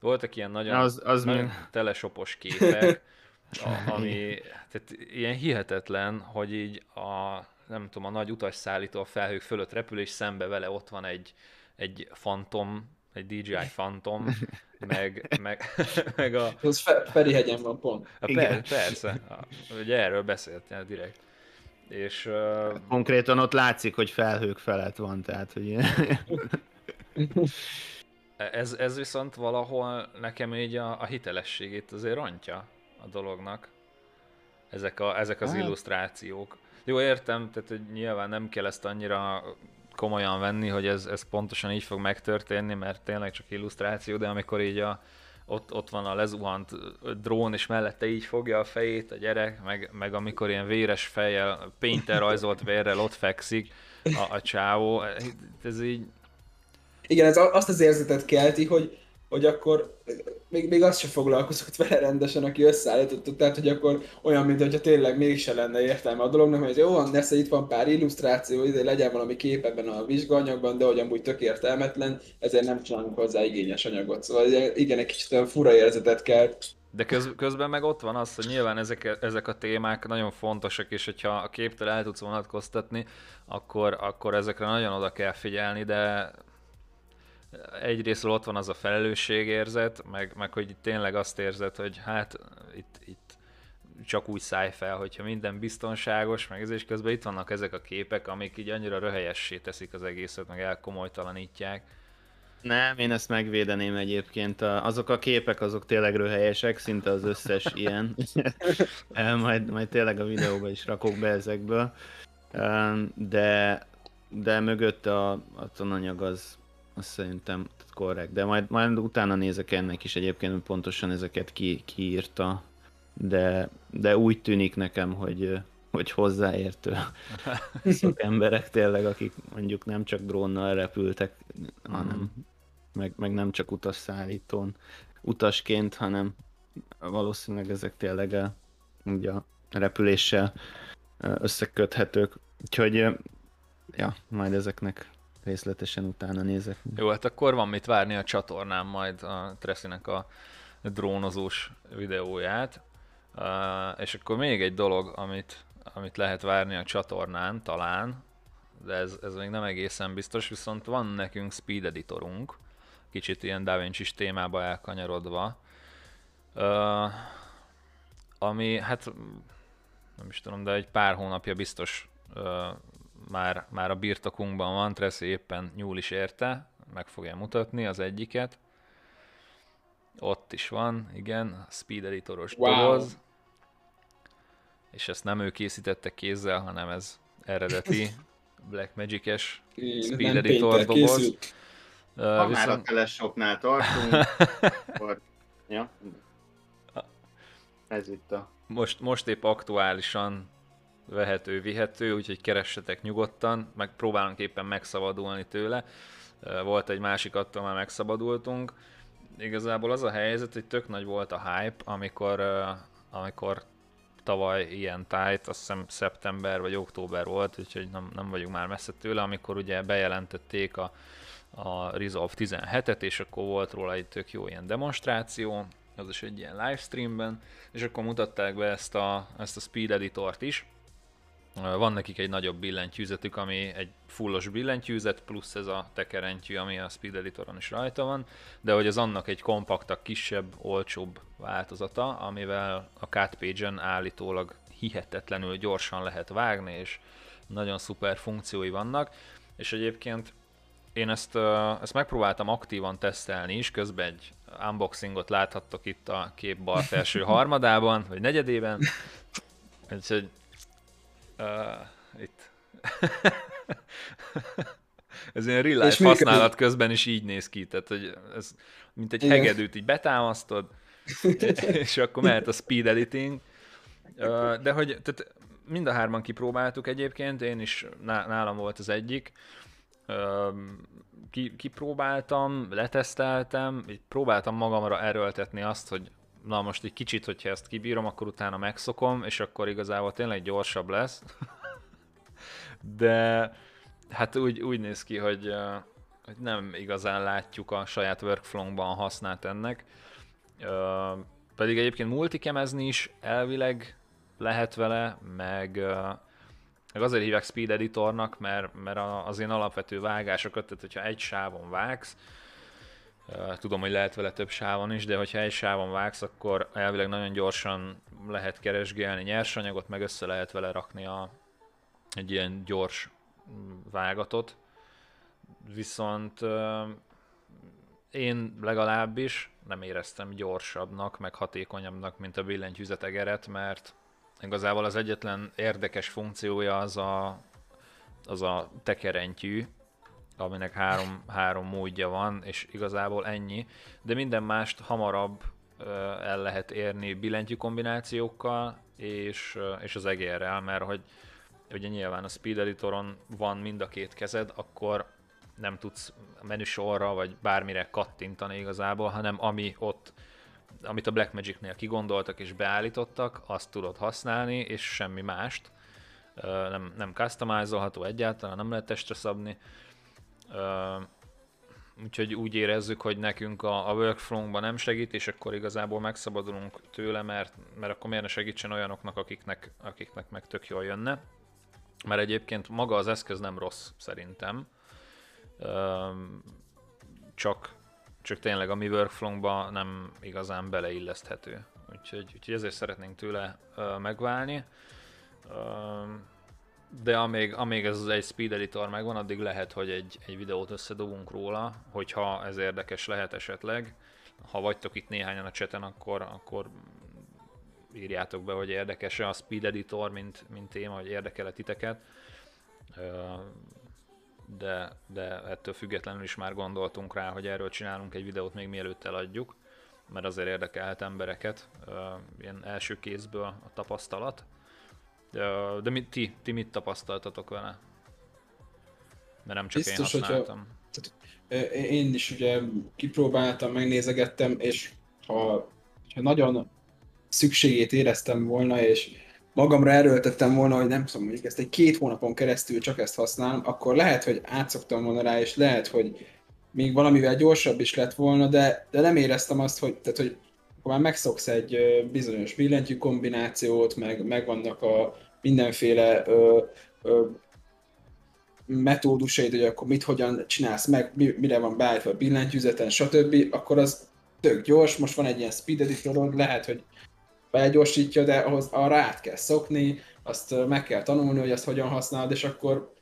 Voltak ilyen nagyon, az, az nagyon telesopos képek, a, ami tehát ilyen hihetetlen, hogy így a, nem tudom, a nagy utasszállító a felhők fölött repül, és szembe vele ott van egy, egy fantom, egy DJI Phantom, meg, meg, meg a...
Az Fe, Ferihegyen van pont.
A, per, persze, a, ugye erről beszéltél direkt. És, uh...
Konkrétan ott látszik, hogy felhők felett van, tehát hogy...
ez, ez viszont valahol nekem így a, a hitelességét azért rontja a dolognak. Ezek, a, ezek az hát. illusztrációk. Jó, értem, tehát hogy nyilván nem kell ezt annyira komolyan venni, hogy ez, ez pontosan így fog megtörténni, mert tényleg csak illusztráció, de amikor így a, ott, ott van a lezuhant drón, és mellette így fogja a fejét a gyerek, meg, meg amikor ilyen véres fejjel, painter rajzolt vérrel ott fekszik a, a csávó, ez így...
Igen, ez azt az érzetet kelti, hogy hogy akkor még, még azt sem foglalkozott vele rendesen, aki összeállította, tehát hogy akkor olyan, mint hogyha tényleg mégse lenne értelme a dolognak, mert jó van, nesze itt van pár illusztráció, ide legyen valami kép ebben a vizsgaanyagban, de hogy amúgy tök értelmetlen, ezért nem csinálunk hozzá igényes anyagot. Szóval igen, egy kicsit fura érzetet kell.
De köz, közben meg ott van az, hogy nyilván ezek, ezek a témák nagyon fontosak, és hogyha a képtől el tudsz vonatkoztatni, akkor, akkor ezekre nagyon oda kell figyelni, de egyrészt ott van az a felelősségérzet, meg, meg hogy tényleg azt érzed, hogy hát itt, itt csak úgy szállj fel, hogyha minden biztonságos, meg ez és közben itt vannak ezek a képek, amik így annyira röhelyessé teszik az egészet, meg elkomolytalanítják.
Nem, én ezt megvédeném egyébként. Azok a képek, azok tényleg röhelyesek, szinte az összes ilyen. majd, majd tényleg a videóba is rakok be ezekből. De, de mögött a, a tananyag az, azt szerintem korrekt, de majd, majd utána nézek ennek is egyébként, pontosan ezeket ki, kiírta, de, de úgy tűnik nekem, hogy, hogy hozzáértő szok emberek tényleg, akik mondjuk nem csak drónnal repültek, hanem mm. meg, meg nem csak utasszállítón utasként, hanem valószínűleg ezek tényleg a, ugye a repüléssel összeköthetők. Úgyhogy ja, majd ezeknek részletesen utána nézek.
Jó, hát akkor van mit várni a csatornán majd a Tressinek a drónozós videóját. Uh, és akkor még egy dolog, amit, amit lehet várni a csatornán, talán, de ez, ez még nem egészen biztos, viszont van nekünk speed editorunk, kicsit ilyen DaVinci témába elkanyarodva, uh, ami hát nem is tudom, de egy pár hónapja biztos uh, már, már a birtokunkban van, Tracy éppen nyúl is érte, meg fogja mutatni az egyiket. Ott is van, igen, a Speed Editoros wow. doboz. És ezt nem ő készítette kézzel, hanem ez eredeti Black Magic-es Speed Editor doboz. Uh,
ha viszont... már a teleshopnál tartunk, akkor... Ja. Ez itt a...
Most, most épp aktuálisan vehető, vihető, úgyhogy keressetek nyugodtan, meg próbálunk éppen megszabadulni tőle. Volt egy másik, attól már megszabadultunk. Igazából az a helyzet, hogy tök nagy volt a hype, amikor, amikor tavaly ilyen tájt, azt hiszem szeptember vagy október volt, úgyhogy nem, nem vagyunk már messze tőle, amikor ugye bejelentették a, a Resolve 17-et, és akkor volt róla egy tök jó ilyen demonstráció, az is egy ilyen livestreamben, és akkor mutatták be ezt a, ezt a Speed Editort is. Van nekik egy nagyobb billentyűzetük, ami egy fullos billentyűzet, plusz ez a tekerentyű, ami a Speed Editoron is rajta van, de hogy az annak egy kompaktabb, kisebb, olcsóbb változata, amivel a CutPage-en állítólag hihetetlenül gyorsan lehet vágni, és nagyon szuper funkciói vannak, és egyébként én ezt, ezt megpróbáltam aktívan tesztelni is, közben egy unboxingot láthattok itt a kép bal felső harmadában, vagy negyedében. Úgyhogy uh, itt. ez ilyen real life használat közben is így néz ki, tehát hogy ez mint egy Igen. hegedűt így betámasztod, és akkor mehet a speed editing. De hogy tehát mind a hárman kipróbáltuk egyébként, én is nálam volt az egyik, ki, kipróbáltam, leteszteltem, így próbáltam magamra erőltetni azt, hogy na most egy kicsit, hogyha ezt kibírom, akkor utána megszokom, és akkor igazából tényleg gyorsabb lesz. De hát úgy, úgy néz ki, hogy, hogy nem igazán látjuk a saját workflow-ban használt ennek. Pedig egyébként multikemezni is elvileg lehet vele, meg meg azért hívják speed editornak, mert, mert az én alapvető vágásokat, tehát hogyha egy sávon vágsz, tudom, hogy lehet vele több sávon is, de hogyha egy sávon vágsz, akkor elvileg nagyon gyorsan lehet keresgélni nyersanyagot, meg össze lehet vele rakni a, egy ilyen gyors vágatot. Viszont én legalábbis nem éreztem gyorsabbnak, meg hatékonyabbnak, mint a billentyűzetegeret, mert Igazából az egyetlen érdekes funkciója az a, az a tekerentyű, aminek három, három módja van, és igazából ennyi, de minden mást hamarabb el lehet érni billentyű kombinációkkal és, és az egérrel, mert hogy ugye nyilván a Speed Editoron van mind a két kezed, akkor nem tudsz menüsorra vagy bármire kattintani igazából, hanem ami ott amit a Blackmagic-nél kigondoltak és beállítottak, azt tudod használni, és semmi mást. Nem, nem customizolható egyáltalán, nem lehet testre szabni. Úgyhogy úgy érezzük, hogy nekünk a, a workflow-ban nem segít, és akkor igazából megszabadulunk tőle, mert, mert akkor miért ne segítsen olyanoknak, akiknek, akiknek meg tök jól jönne. Mert egyébként maga az eszköz nem rossz, szerintem. Csak csak tényleg a mi workflow nem igazán beleilleszthető. Úgyhogy, úgyhogy ezért szeretnénk tőle megválni. De amíg, amíg ez az egy speed editor megvan, addig lehet, hogy egy, egy videót összedobunk róla, hogyha ez érdekes lehet esetleg. Ha vagytok itt néhányan a cseten, akkor, akkor írjátok be, hogy érdekes-e a speed editor, mint, mint téma, hogy érdekel-e titeket de, de ettől függetlenül is már gondoltunk rá, hogy erről csinálunk egy videót még mielőtt eladjuk, mert azért érdekelhet embereket, ilyen első kézből a tapasztalat. De, de mi, ti, ti mit tapasztaltatok vele? Mert nem csak Biztos, én használtam. Hogyha,
tehát, én is ugye kipróbáltam, megnézegettem, és ha, ha nagyon szükségét éreztem volna, és magamra erőltettem volna, hogy nem tudom, mondjuk ezt egy két hónapon keresztül csak ezt használom, akkor lehet, hogy átszoktam volna rá, és lehet, hogy még valamivel gyorsabb is lett volna, de, de nem éreztem azt, hogy, tehát, hogy akkor már megszoksz egy bizonyos billentyű kombinációt, meg, meg vannak a mindenféle ö, ö, metódusaid, hogy akkor mit, hogyan csinálsz meg, mire van beállítva a billentyűzeten, stb., akkor az tök gyors, most van egy ilyen speed editorod, lehet, hogy felgyorsítja, de ahhoz arra át kell szokni, azt meg kell tanulni, hogy azt hogyan használod, és akkor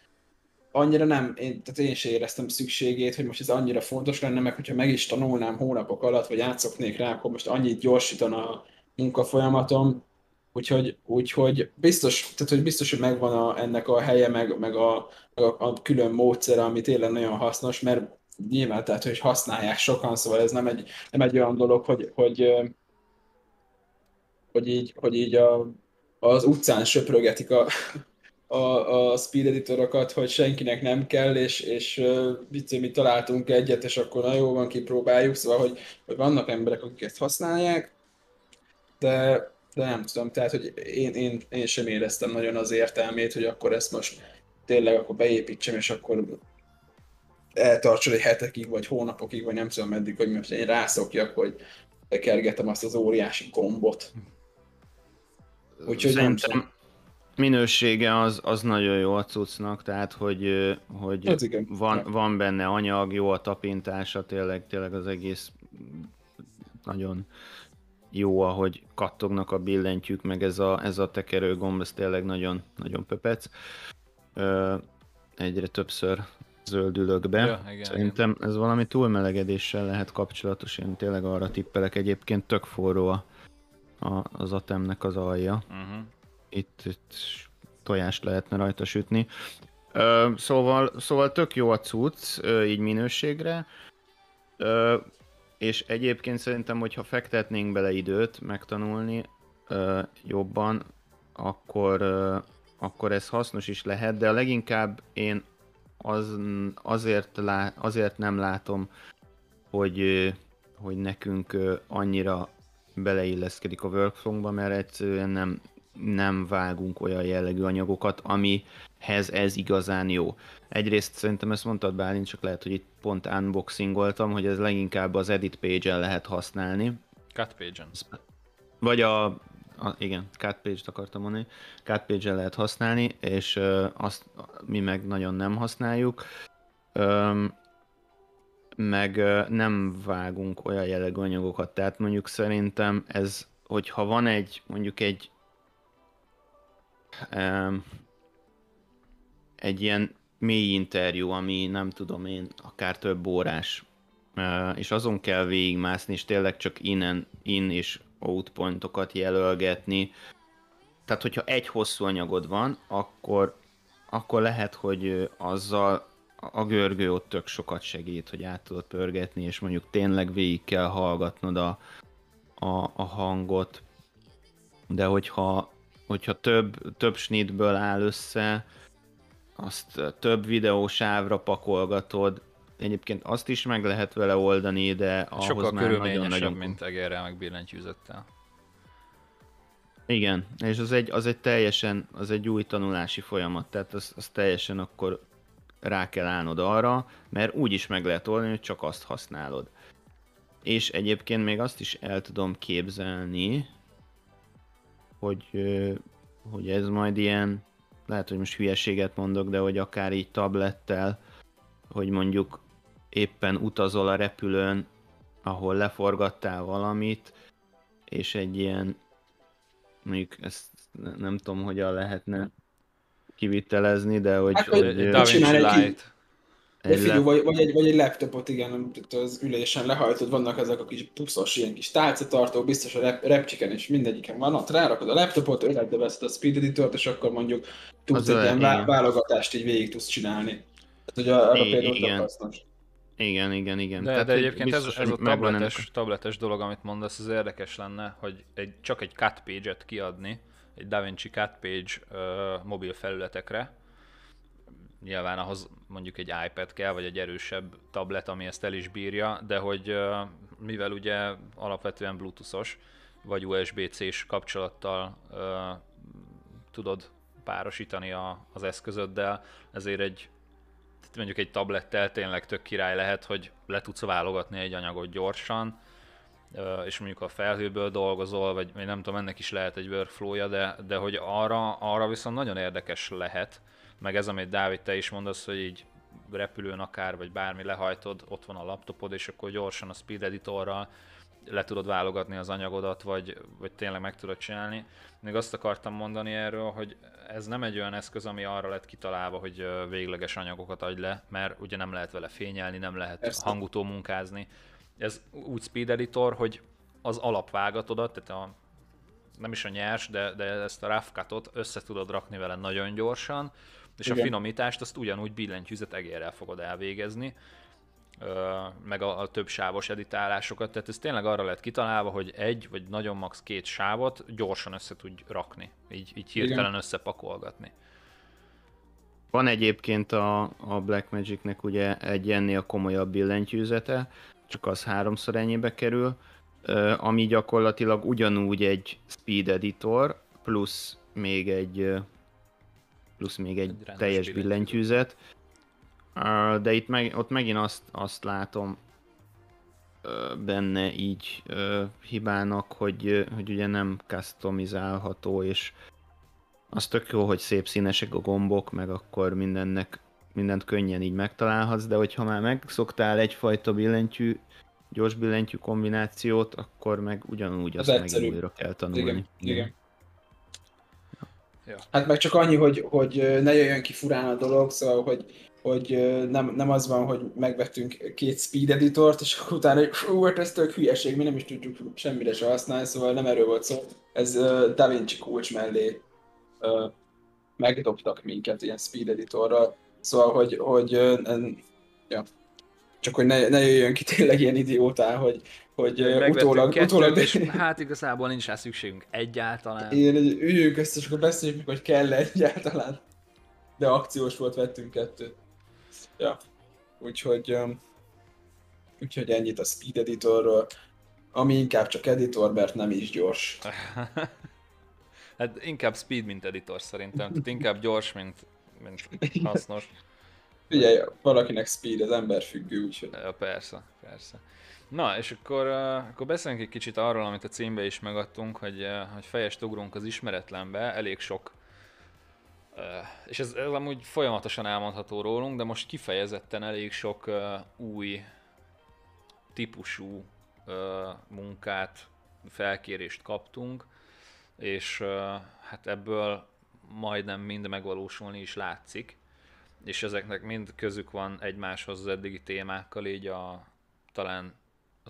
annyira nem, én, tehát én sem éreztem szükségét, hogy most ez annyira fontos lenne, meg hogyha meg is tanulnám hónapok alatt, vagy átszoknék rá, akkor most annyit gyorsítana a munkafolyamatom, úgyhogy, úgyhogy biztos, tehát hogy biztos, hogy megvan a, ennek a helye, meg, meg a, a, a külön módszere, ami tényleg nagyon hasznos, mert nyilván tehát, hogy használják sokan, szóval ez nem egy, nem egy olyan dolog, hogy, hogy hogy így, hogy így a, az utcán söprögetik a, a, a speed editorokat, hogy senkinek nem kell, és, és uh, mi találtunk egyet, és akkor na jó van, kipróbáljuk, szóval, hogy, hogy vannak emberek, akik ezt használják, de de nem tudom, tehát hogy én, én, én sem éreztem nagyon az értelmét, hogy akkor ezt most tényleg akkor beépítsem, és akkor eltartson egy hetekig, vagy hónapokig, vagy nem tudom meddig, hogy most én rászokjak, hogy kergetem azt az óriási gombot.
Úgyhogy Szerintem minősége az, az nagyon jó a cuccnak, tehát hogy, hogy van, van benne anyag, jó a tapintása, tényleg, tényleg az egész nagyon jó, ahogy kattognak a billentyűk, meg ez a, ez a tekerő gomb, ez tényleg nagyon, nagyon pöpec. Ö, egyre többször zöldülök be. Ja, igen, Szerintem igen. ez valami túlmelegedéssel lehet kapcsolatos, én tényleg arra tippelek. Egyébként tök forró a, a, az atemnek az alja. Uh-huh. Itt, itt tojást lehetne rajta sütni. Ö, szóval, szóval tök jó a cucc, ö, így minőségre. Ö, és egyébként szerintem, hogyha fektetnénk bele időt megtanulni ö, jobban, akkor, ö, akkor ez hasznos is lehet, de a leginkább én az, azért, lá, azért nem látom, hogy, hogy nekünk annyira beleilleszkedik a workflow mert egyszerűen nem, nem vágunk olyan jellegű anyagokat, amihez ez igazán jó. Egyrészt szerintem ezt mondtad Bálint, csak lehet, hogy itt pont unboxingoltam, hogy ez leginkább az edit page-en lehet használni.
Cut page-en.
Vagy a, a igen, cut page-t akartam mondani, cut page-en lehet használni, és uh, azt mi meg nagyon nem használjuk. Um, meg nem vágunk olyan jellegű anyagokat, tehát mondjuk szerintem ez, hogyha van egy, mondjuk egy egy ilyen mély interjú, ami nem tudom én, akár több órás, és azon kell végigmászni, és tényleg csak innen, in és out pointokat jelölgetni. Tehát, hogyha egy hosszú anyagod van, akkor, akkor lehet, hogy azzal a görgő ott tök sokat segít, hogy át tudod pörgetni, és mondjuk tényleg végig kell hallgatnod a, a, a hangot, de hogyha, hogyha több, több snitből áll össze, azt több videósávra pakolgatod, egyébként azt is meg lehet vele oldani, de ahhoz
Sokkal
már
nagyon, nagyon mint egérrel meg billentyűzettel.
Igen, és az egy, az egy teljesen, az egy új tanulási folyamat, tehát az, az teljesen akkor rá kell állnod arra, mert úgy is meg lehet oldani, hogy csak azt használod. És egyébként még azt is el tudom képzelni, hogy, hogy ez majd ilyen lehet, hogy most hülyeséget mondok, de hogy akár így tablettel, hogy mondjuk éppen utazol a repülőn, ahol leforgattál valamit, és egy ilyen, mondjuk ezt nem tudom, hogyan lehetne kivitelezni, de hogy... Hát, hogy, hogy
DaVinci Light. Egy figyelj, vagy, vagy, egy, vagy egy laptopot, igen, az ülésen lehajtod, vannak ezek a kis puszos, ilyen kis tálcatartó, biztos a rep, repcsiken és mindegyiken van, ott rárakod a laptopot, öletbe veszed a speed editort, és akkor mondjuk tudsz egy ilyen igen. válogatást így végig tudsz csinálni. Tehát, hogy arra I- például igen. hasznos.
Igen, igen, igen.
De, Tehát, de egyébként ez, ez a tabletes, tabletes dolog, amit mondasz, az érdekes lenne, hogy egy, csak egy cut page-et kiadni, egy DaVinci cut page uh, mobil felületekre, nyilván ahhoz mondjuk egy iPad kell, vagy egy erősebb tablet, ami ezt el is bírja, de hogy mivel ugye alapvetően bluetoothos, vagy USB-C-s kapcsolattal tudod párosítani a, az eszközöddel, ezért egy mondjuk egy tablettel tényleg tök király lehet, hogy le tudsz válogatni egy anyagot gyorsan, és mondjuk a felhőből dolgozol, vagy, vagy nem tudom, ennek is lehet egy workflow-ja, de, de hogy arra, arra viszont nagyon érdekes lehet, meg ez, amit Dávid te is mondasz, hogy így repülőn akár, vagy bármi lehajtod, ott van a laptopod, és akkor gyorsan a Speed Editorral le tudod válogatni az anyagodat, vagy, vagy tényleg meg tudod csinálni. Még azt akartam mondani erről, hogy ez nem egy olyan eszköz, ami arra lett kitalálva, hogy végleges anyagokat adj le, mert ugye nem lehet vele fényelni, nem lehet Ezt hangutó munkázni. Ez úgy Speed Editor, hogy az alapvágatodat, tehát a, nem is a nyers, de, de ezt a rough össze tudod rakni vele nagyon gyorsan, és Igen. a finomítást azt ugyanúgy billentyűzet egérrel fogod elvégezni, meg a, a több sávos editálásokat, tehát ez tényleg arra lett kitalálva, hogy egy vagy nagyon max két sávot gyorsan össze tudj rakni, így, így hirtelen Igen. összepakolgatni.
Van egyébként a, a Blackmagic-nek ugye egy ennél komolyabb billentyűzete, csak az háromszor ennyibe kerül, ami gyakorlatilag ugyanúgy egy speed editor, plusz még egy plusz még egy, egy teljes billentyűzet. De itt meg, ott megint azt, azt látom benne így hibának, hogy, hogy ugye nem customizálható, és az tök jó, hogy szép színesek a gombok, meg akkor mindennek mindent könnyen így megtalálhatsz, de hogyha már megszoktál egyfajta billentyű, gyors billentyű kombinációt, akkor meg ugyanúgy az azt megint újra kell tanulni.
Igen, igen. igen. Ja. Hát meg csak annyi, hogy, hogy ne jöjjön ki furán a dolog, szóval, hogy, hogy nem, nem az van, hogy megvettünk két speed editort, és akkor utána, hogy hú, hát ez tök hülyeség, mi nem is tudjuk semmire se használni, szóval nem erről volt szó. Ez uh, DaVinci kulcs mellé uh, megdobtak minket ilyen speed editorral, szóval, hogy, hogy uh, ja, csak hogy ne, ne jöjjön ki tényleg ilyen idiótá, hogy, hogy utólag,
kettőt, utólag... És hát igazából nincs rá szükségünk egyáltalán.
Igen, üljünk össze, és akkor beszéljük hogy kell -e egyáltalán. De akciós volt, vettünk kettőt. Ja. Úgyhogy, um, úgyhogy ennyit a Speed Editorról, ami inkább csak editor, mert nem is gyors.
hát inkább Speed, mint editor szerintem. Tehát inkább gyors, mint, mint hasznos.
Figyelj, valakinek speed, az ember függő, úgyhogy...
Ja, persze, persze. Na, és akkor, akkor beszéljünk egy kicsit arról, amit a címbe is megadtunk, hogy, hogy fejest ugrunk az ismeretlenbe, elég sok és ez, ez amúgy folyamatosan elmondható rólunk, de most kifejezetten elég sok új típusú munkát, felkérést kaptunk, és hát ebből majdnem mind megvalósulni is látszik és ezeknek mind közük van egymáshoz az eddigi témákkal, így a, talán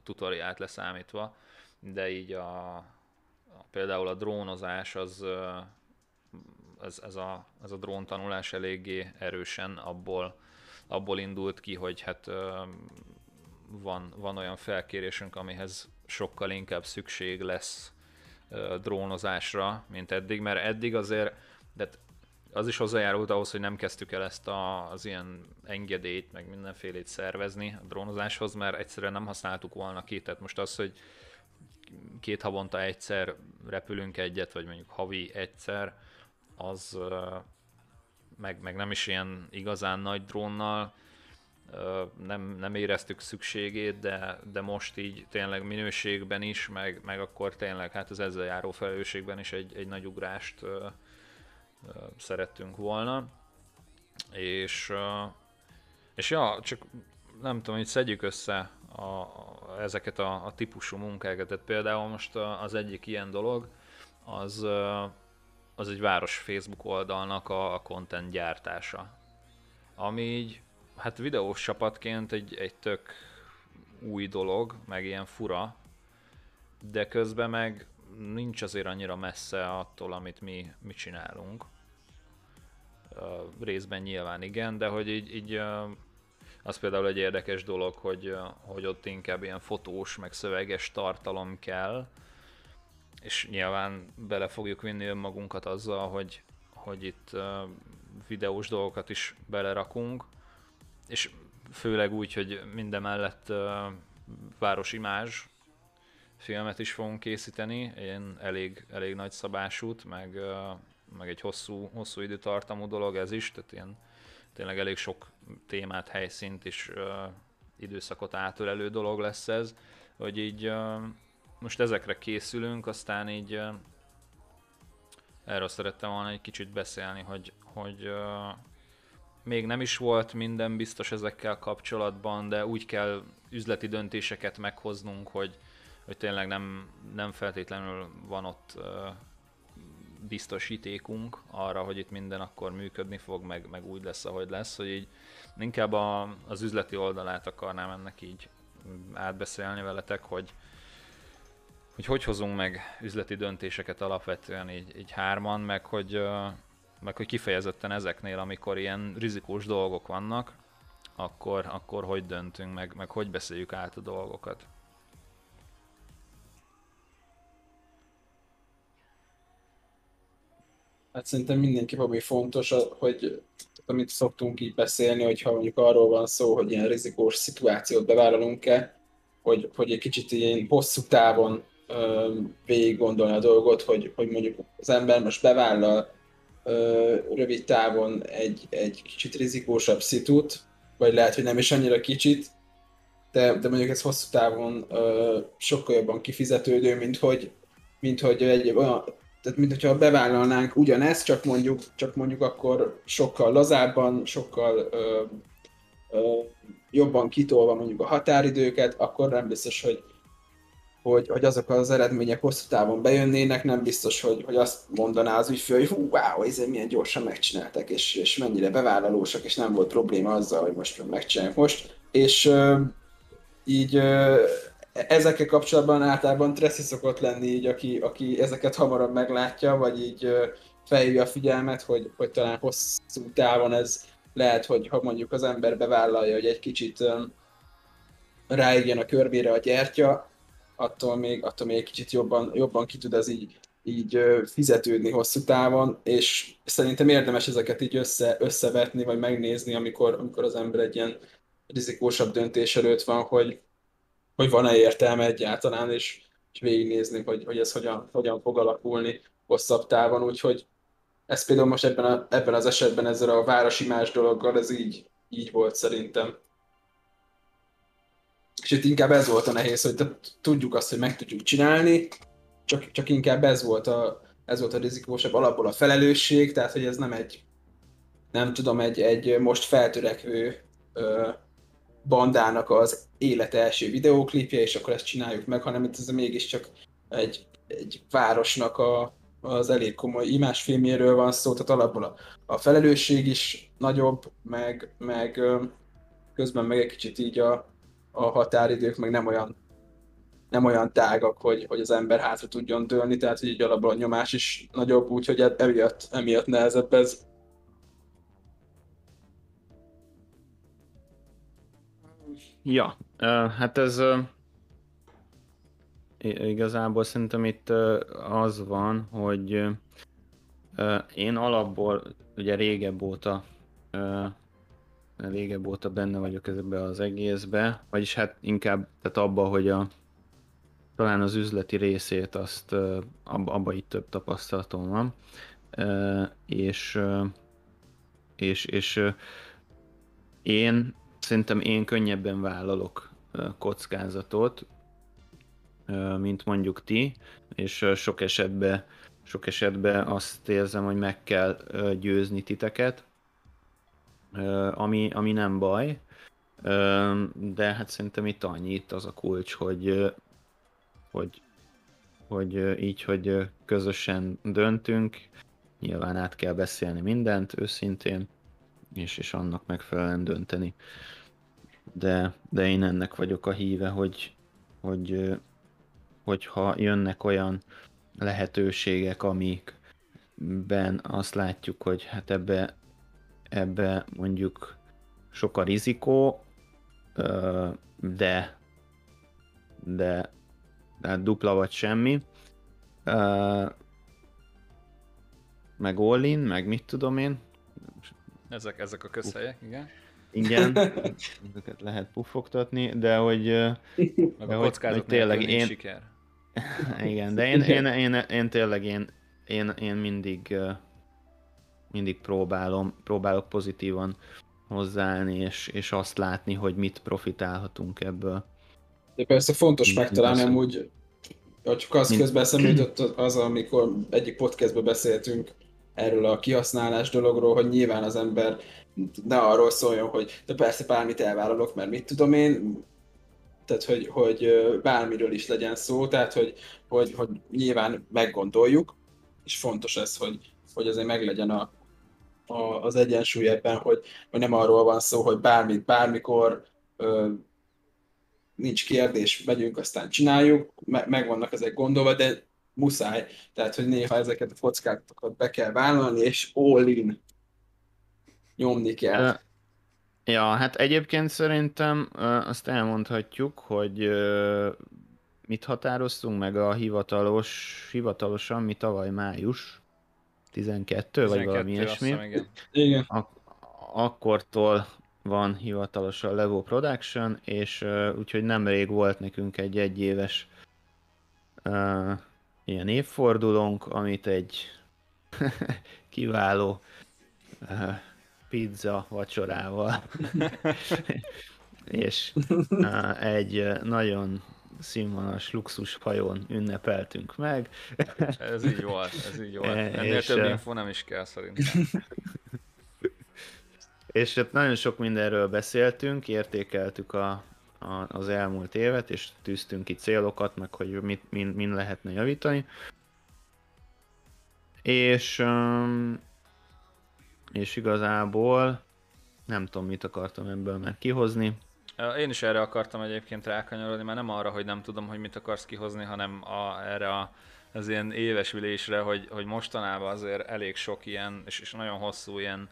a tutoriát leszámítva, de így a, a például a drónozás az ez, ez, a, ez a drón tanulás eléggé erősen abból, abból indult ki, hogy hát van, van olyan felkérésünk, amihez sokkal inkább szükség lesz drónozásra, mint eddig, mert eddig azért, de az is hozzájárult ahhoz, hogy nem kezdtük el ezt a, az ilyen engedélyt, meg mindenfélét szervezni a drónozáshoz, mert egyszerűen nem használtuk volna ki. Tehát most az, hogy két havonta egyszer repülünk egyet, vagy mondjuk havi egyszer, az meg, meg nem is ilyen igazán nagy drónnal, nem, nem éreztük szükségét, de, de most így tényleg minőségben is, meg, meg akkor tényleg hát az ezzel járó felelősségben is egy, egy nagy ugrást szerettünk volna. És, és ja, csak nem tudom, hogy szedjük össze a, ezeket a, a típusú munkákat. Tehát például most az egyik ilyen dolog, az, az egy város Facebook oldalnak a, a content gyártása. Ami így, hát videós csapatként egy, egy tök új dolog, meg ilyen fura, de közben meg nincs azért annyira messze attól, amit mi, mi csinálunk. Részben nyilván igen, de hogy így, így az például egy érdekes dolog, hogy, hogy ott inkább ilyen fotós, meg szöveges tartalom kell, és nyilván bele fogjuk vinni önmagunkat azzal, hogy, hogy itt videós dolgokat is belerakunk, és főleg úgy, hogy mindemellett uh, városimázs filmet is fogunk készíteni, ilyen elég, elég nagy szabásút, meg, meg egy hosszú, hosszú időtartamú dolog ez is, tehát ilyen tényleg elég sok témát, helyszínt és időszakot átölelő dolog lesz ez, hogy így most ezekre készülünk, aztán így uh, erről szerettem volna egy kicsit beszélni, hogy, hogy még nem is volt minden biztos ezekkel kapcsolatban, de úgy kell üzleti döntéseket meghoznunk, hogy, hogy tényleg nem, nem feltétlenül van ott uh, biztosítékunk arra, hogy itt minden akkor működni fog, meg, meg úgy lesz, ahogy lesz, hogy így inkább a, az üzleti oldalát akarnám ennek így átbeszélni veletek, hogy hogy hogy hozunk meg üzleti döntéseket alapvetően így, így hárman, meg hogy, meg hogy kifejezetten ezeknél, amikor ilyen rizikós dolgok vannak, akkor, akkor hogy döntünk, meg, meg hogy beszéljük át a dolgokat.
Hát szerintem mindenki valami fontos, hogy amit szoktunk így beszélni, hogyha mondjuk arról van szó, hogy ilyen rizikós szituációt bevállalunk-e, hogy, hogy egy kicsit ilyen hosszú távon ö, végig gondolni a dolgot, hogy, hogy mondjuk az ember most bevállal ö, rövid távon egy, egy kicsit rizikósabb szitut, vagy lehet, hogy nem is annyira kicsit, de, de mondjuk ez hosszú távon ö, sokkal jobban kifizetődő, mint hogy, mint hogy egy olyan, tehát mint hogyha bevállalnánk ugyanezt, csak mondjuk, csak mondjuk akkor sokkal lazábban, sokkal ö, ö, jobban kitolva mondjuk a határidőket, akkor nem biztos, hogy, hogy, hogy azok az eredmények hosszú távon bejönnének, nem biztos, hogy, hogy azt mondaná az ügyfél, hogy hú, wow, ez milyen gyorsan megcsináltak, és, és mennyire bevállalósak, és nem volt probléma azzal, hogy most megcsináljuk most. És ö, így ö, ezekkel kapcsolatban általában Tracy szokott lenni, így, aki, aki ezeket hamarabb meglátja, vagy így felhívja a figyelmet, hogy, hogy talán hosszú távon ez lehet, hogy ha mondjuk az ember bevállalja, hogy egy kicsit ráigjen a körbére a gyertya, attól még, attól még egy kicsit jobban, jobban ki tud ez így, így fizetődni hosszú távon, és szerintem érdemes ezeket így össze, összevetni, vagy megnézni, amikor, amikor az ember egy ilyen rizikósabb döntés előtt van, hogy, hogy van-e értelme egyáltalán, és, és végignézni, hogy, hogy ez hogyan, hogyan fog alakulni hosszabb távon, úgyhogy ez például most ebben, a, ebben az esetben ezzel a városi más dologgal, ez így, így volt szerintem. És itt inkább ez volt a nehéz, hogy tudjuk azt, hogy meg tudjuk csinálni, csak, csak inkább ez volt a, ez volt a rizikósabb alapból a felelősség, tehát hogy ez nem egy, nem tudom, egy, egy most feltörekvő bandának az élet első videóklipje, és akkor ezt csináljuk meg, hanem ez mégiscsak egy, egy városnak a, az elég komoly imásfilmjéről van szó, tehát alapból a, a felelősség is nagyobb, meg, meg közben meg egy kicsit így a, a határidők meg nem olyan nem olyan tágak, hogy, hogy az ember hátra tudjon dőlni, tehát így alapból a nyomás is nagyobb, úgyhogy e- emiatt, emiatt nehezebb ez.
Ja, hát ez igazából szerintem itt az van, hogy én alapból ugye régebb óta régebb óta benne vagyok ezekbe az egészbe, vagyis hát inkább tehát abba, hogy a talán az üzleti részét azt abba, abba itt több tapasztalatom van, és és, és én szerintem én könnyebben vállalok kockázatot, mint mondjuk ti, és sok esetben, sok esetben azt érzem, hogy meg kell győzni titeket, ami, ami nem baj, de hát szerintem itt annyi, az a kulcs, hogy, hogy, hogy így, hogy közösen döntünk, nyilván át kell beszélni mindent őszintén, és, és annak megfelelően dönteni. De, de én ennek vagyok a híve, hogy, hogy hogyha jönnek olyan lehetőségek, amikben azt látjuk, hogy hát ebbe, ebbe mondjuk sok a rizikó, de, de, de dupla vagy semmi, meg all meg mit tudom én.
Ezek, ezek a közhelyek, igen.
Igen, ezeket lehet puffogtatni, de hogy,
meg de a hogy, hogy tényleg én, siker.
Igen, de én, én, én, én tényleg én, én, én mindig, mindig próbálom, próbálok pozitívan hozzáállni, és, és azt látni, hogy mit profitálhatunk ebből.
De persze fontos Mind megtalálni amúgy, hogy csak az közben eszembe jutott az, amikor egyik podcastban beszéltünk erről a kihasználás dologról, hogy nyilván az ember ne arról szóljon, hogy de persze bármit elvállalok, mert mit tudom én, tehát hogy, hogy bármiről is legyen szó, tehát hogy, hogy, hogy nyilván meggondoljuk, és fontos ez, hogy, hogy azért meglegyen a, a, az egyensúly ebben, hogy, hogy nem arról van szó, hogy bármit, bármikor ö, nincs kérdés, megyünk, aztán csináljuk, me, megvannak ezek gondolva, de muszáj, tehát hogy néha ezeket a kockákat be kell vállalni, és all in nyomni kell.
Ja, hát egyébként szerintem azt elmondhatjuk, hogy mit határoztunk meg a hivatalos, hivatalosan, mi tavaly május 12, 12 vagy valami ilyesmi.
Igen. igen.
Ak- akkortól van hivatalosan Levo Production, és uh, úgyhogy nemrég volt nekünk egy egyéves uh, ilyen évfordulónk, amit egy kiváló uh, pizza vacsorával és uh, egy nagyon színvonalas luxus hajón ünnepeltünk meg.
ez így volt, ez így volt. Ennél és, több info nem is kell szerintem.
és hát nagyon sok mindenről beszéltünk, értékeltük a, az elmúlt évet, és tűztünk ki célokat, meg hogy mit, mind, mind lehetne javítani. És, és igazából nem tudom, mit akartam ebből meg kihozni.
Én is erre akartam egyébként rákanyarodni, mert nem arra, hogy nem tudom, hogy mit akarsz kihozni, hanem a, erre a, az ilyen éves ülésre, hogy, hogy mostanában azért elég sok ilyen, és, és nagyon hosszú ilyen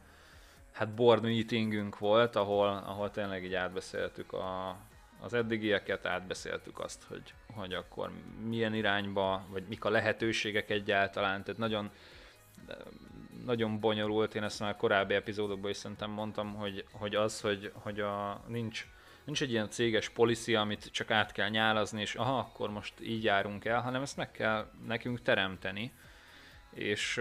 hát board meetingünk volt, ahol, ahol tényleg így átbeszéltük a, az eddigieket, átbeszéltük azt, hogy, hogy akkor milyen irányba, vagy mik a lehetőségek egyáltalán, tehát nagyon, nagyon bonyolult, én ezt már korábbi epizódokban is szerintem mondtam, hogy, hogy az, hogy, hogy a, nincs, nincs egy ilyen céges policy, amit csak át kell nyálazni, és aha, akkor most így járunk el, hanem ezt meg kell nekünk teremteni, és,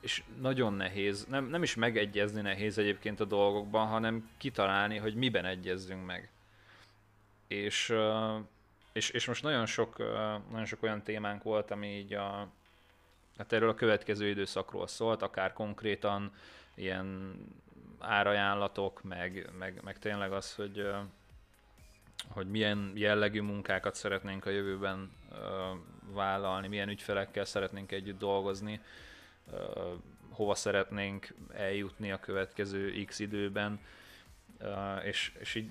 és nagyon nehéz, nem, nem is megegyezni nehéz egyébként a dolgokban, hanem kitalálni, hogy miben egyezzünk meg. És, és, és most nagyon sok, nagyon sok olyan témánk volt, ami így a, hát erről a következő időszakról szólt, akár konkrétan ilyen árajánlatok, meg, meg, meg tényleg az, hogy, hogy milyen jellegű munkákat szeretnénk a jövőben vállalni, milyen ügyfelekkel szeretnénk együtt dolgozni, hova szeretnénk eljutni a következő x időben, és, és így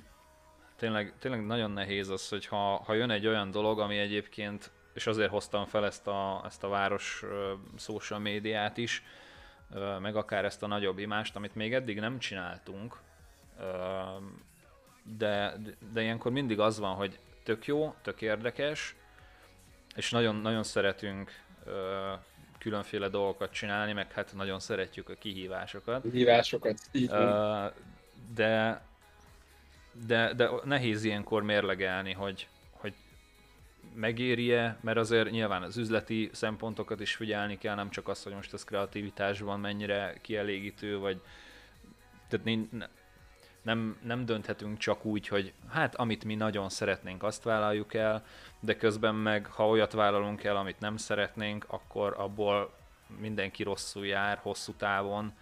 tényleg, tényleg nagyon nehéz az, hogy ha, ha jön egy olyan dolog, ami egyébként, és azért hoztam fel ezt a, ezt a város social médiát is, meg akár ezt a nagyobb imást, amit még eddig nem csináltunk, de, de ilyenkor mindig az van, hogy tök jó, tök érdekes, és nagyon, nagyon szeretünk különféle dolgokat csinálni, meg hát nagyon szeretjük a kihívásokat.
Kihívásokat, így
De, de, de nehéz ilyenkor mérlegelni, hogy, megéri-e, mert azért nyilván az üzleti szempontokat is figyelni kell, nem csak az, hogy most ez kreativitásban mennyire kielégítő, vagy tehát nem, nem dönthetünk csak úgy, hogy hát amit mi nagyon szeretnénk, azt vállaljuk el, de közben meg, ha olyat vállalunk el, amit nem szeretnénk, akkor abból mindenki rosszul jár hosszú távon.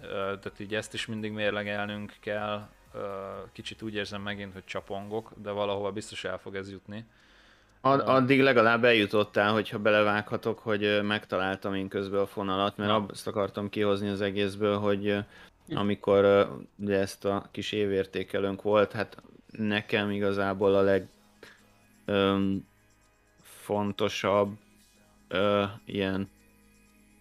Tehát így ezt is mindig mérlegelnünk kell. Kicsit úgy érzem megint, hogy csapongok, de valahova biztos el fog ez jutni.
Ad, addig legalább eljutottál, hogyha belevághatok, hogy megtaláltam én közben a fonalat, mert ja. azt akartam kihozni az egészből, hogy amikor ugye ezt a kis évértékelőnk volt, hát nekem igazából a leg öm, fontosabb ö, ilyen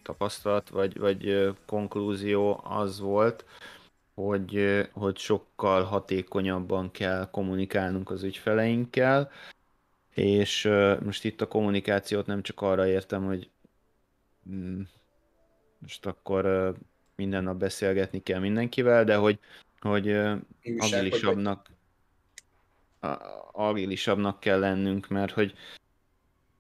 tapasztalat, vagy, vagy ö, konklúzió az volt, hogy, hogy sokkal hatékonyabban kell kommunikálnunk az ügyfeleinkkel, és most itt a kommunikációt nem csak arra értem, hogy mm, most akkor minden nap beszélgetni kell mindenkivel, de hogy, hogy agilisabbnak agilisabbnak kell lennünk, mert hogy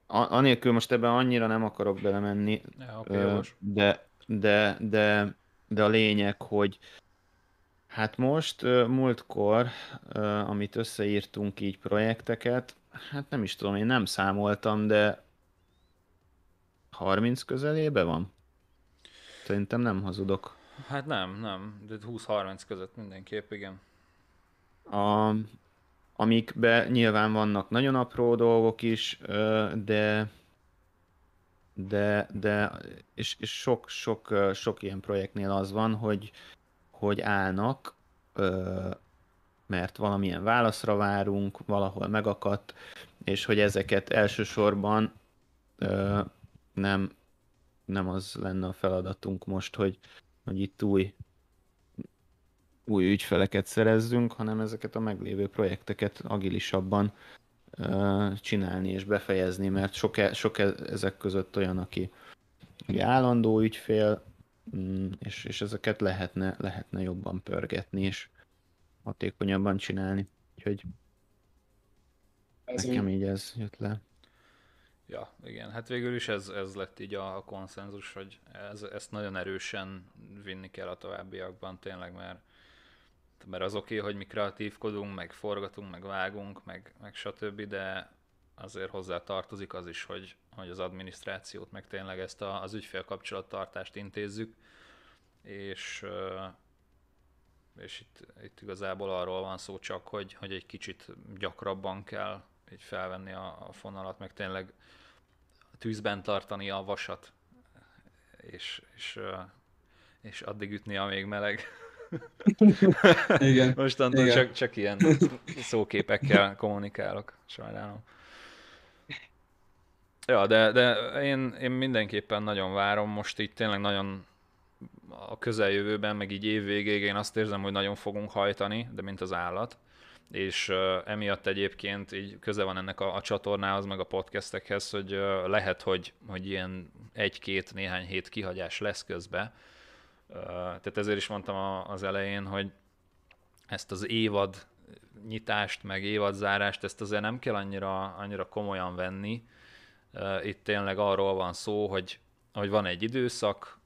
anélkül most ebben annyira nem akarok belemenni,
ja, okay,
de, de, de, de a lényeg, hogy hát most múltkor, amit összeírtunk így projekteket, hát nem is tudom, én nem számoltam, de 30 közelébe van? Szerintem nem hazudok.
Hát nem, nem, de 20-30 között mindenképp, igen.
A, amikbe nyilván vannak nagyon apró dolgok is, de de, de és, és sok, sok, sok ilyen projektnél az van, hogy, hogy állnak mert valamilyen válaszra várunk, valahol megakadt, és hogy ezeket elsősorban nem, nem az lenne a feladatunk most, hogy, hogy itt új, új ügyfeleket szerezzünk, hanem ezeket a meglévő projekteket agilisabban ö, csinálni és befejezni, mert sok, e, sok e, ezek között olyan, aki, aki állandó ügyfél, és, és ezeket lehetne, lehetne jobban pörgetni, és, hatékonyabban csinálni. Úgyhogy
Ez
nekem így ez jött le.
Ja, igen, hát végül is ez, ez lett így a, a konszenzus, hogy ez, ezt nagyon erősen vinni kell a továbbiakban tényleg, mert, mert az oké, okay, hogy mi kreatívkodunk, meg forgatunk, meg vágunk, meg, meg stb., de azért hozzá tartozik az is, hogy, hogy az adminisztrációt, meg tényleg ezt a, az ügyfélkapcsolattartást intézzük, és, és itt, itt igazából arról van szó csak, hogy, hogy egy kicsit gyakrabban kell így felvenni a, a fonalat, meg tényleg tűzben tartani a vasat, és, és, és addig ütni, amíg meleg.
Igen.
Mostantól
Igen.
csak, csak ilyen szóképekkel kommunikálok, sajnálom. Ja, de, de én, én mindenképpen nagyon várom, most így tényleg nagyon a közeljövőben, meg így évvégéig én azt érzem, hogy nagyon fogunk hajtani, de mint az állat. És emiatt egyébként így köze van ennek a, a csatornához, meg a podcastekhez, hogy lehet, hogy, hogy ilyen egy-két, néhány hét kihagyás lesz közbe. Tehát ezért is mondtam az elején, hogy ezt az évad nyitást, meg évadzárást, ezt azért nem kell annyira, annyira komolyan venni. Itt tényleg arról van szó, hogy, hogy van egy időszak,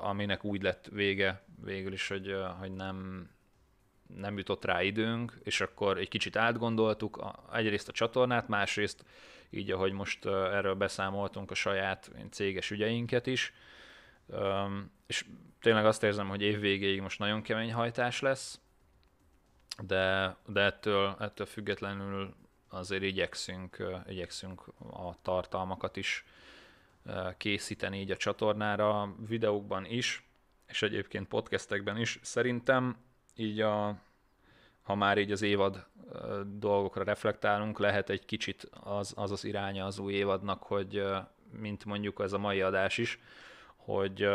aminek úgy lett vége végül is, hogy, hogy nem, nem jutott rá időnk, és akkor egy kicsit átgondoltuk egyrészt a csatornát, másrészt így, ahogy most erről beszámoltunk, a saját céges ügyeinket is. És tényleg azt érzem, hogy év végéig most nagyon kemény hajtás lesz, de, de ettől, ettől függetlenül azért igyekszünk, igyekszünk a tartalmakat is készíteni így a csatornára, videókban is, és egyébként podcastekben is. Szerintem így a, ha már így az évad dolgokra reflektálunk, lehet egy kicsit az az, az iránya az új évadnak, hogy mint mondjuk ez a mai adás is, hogy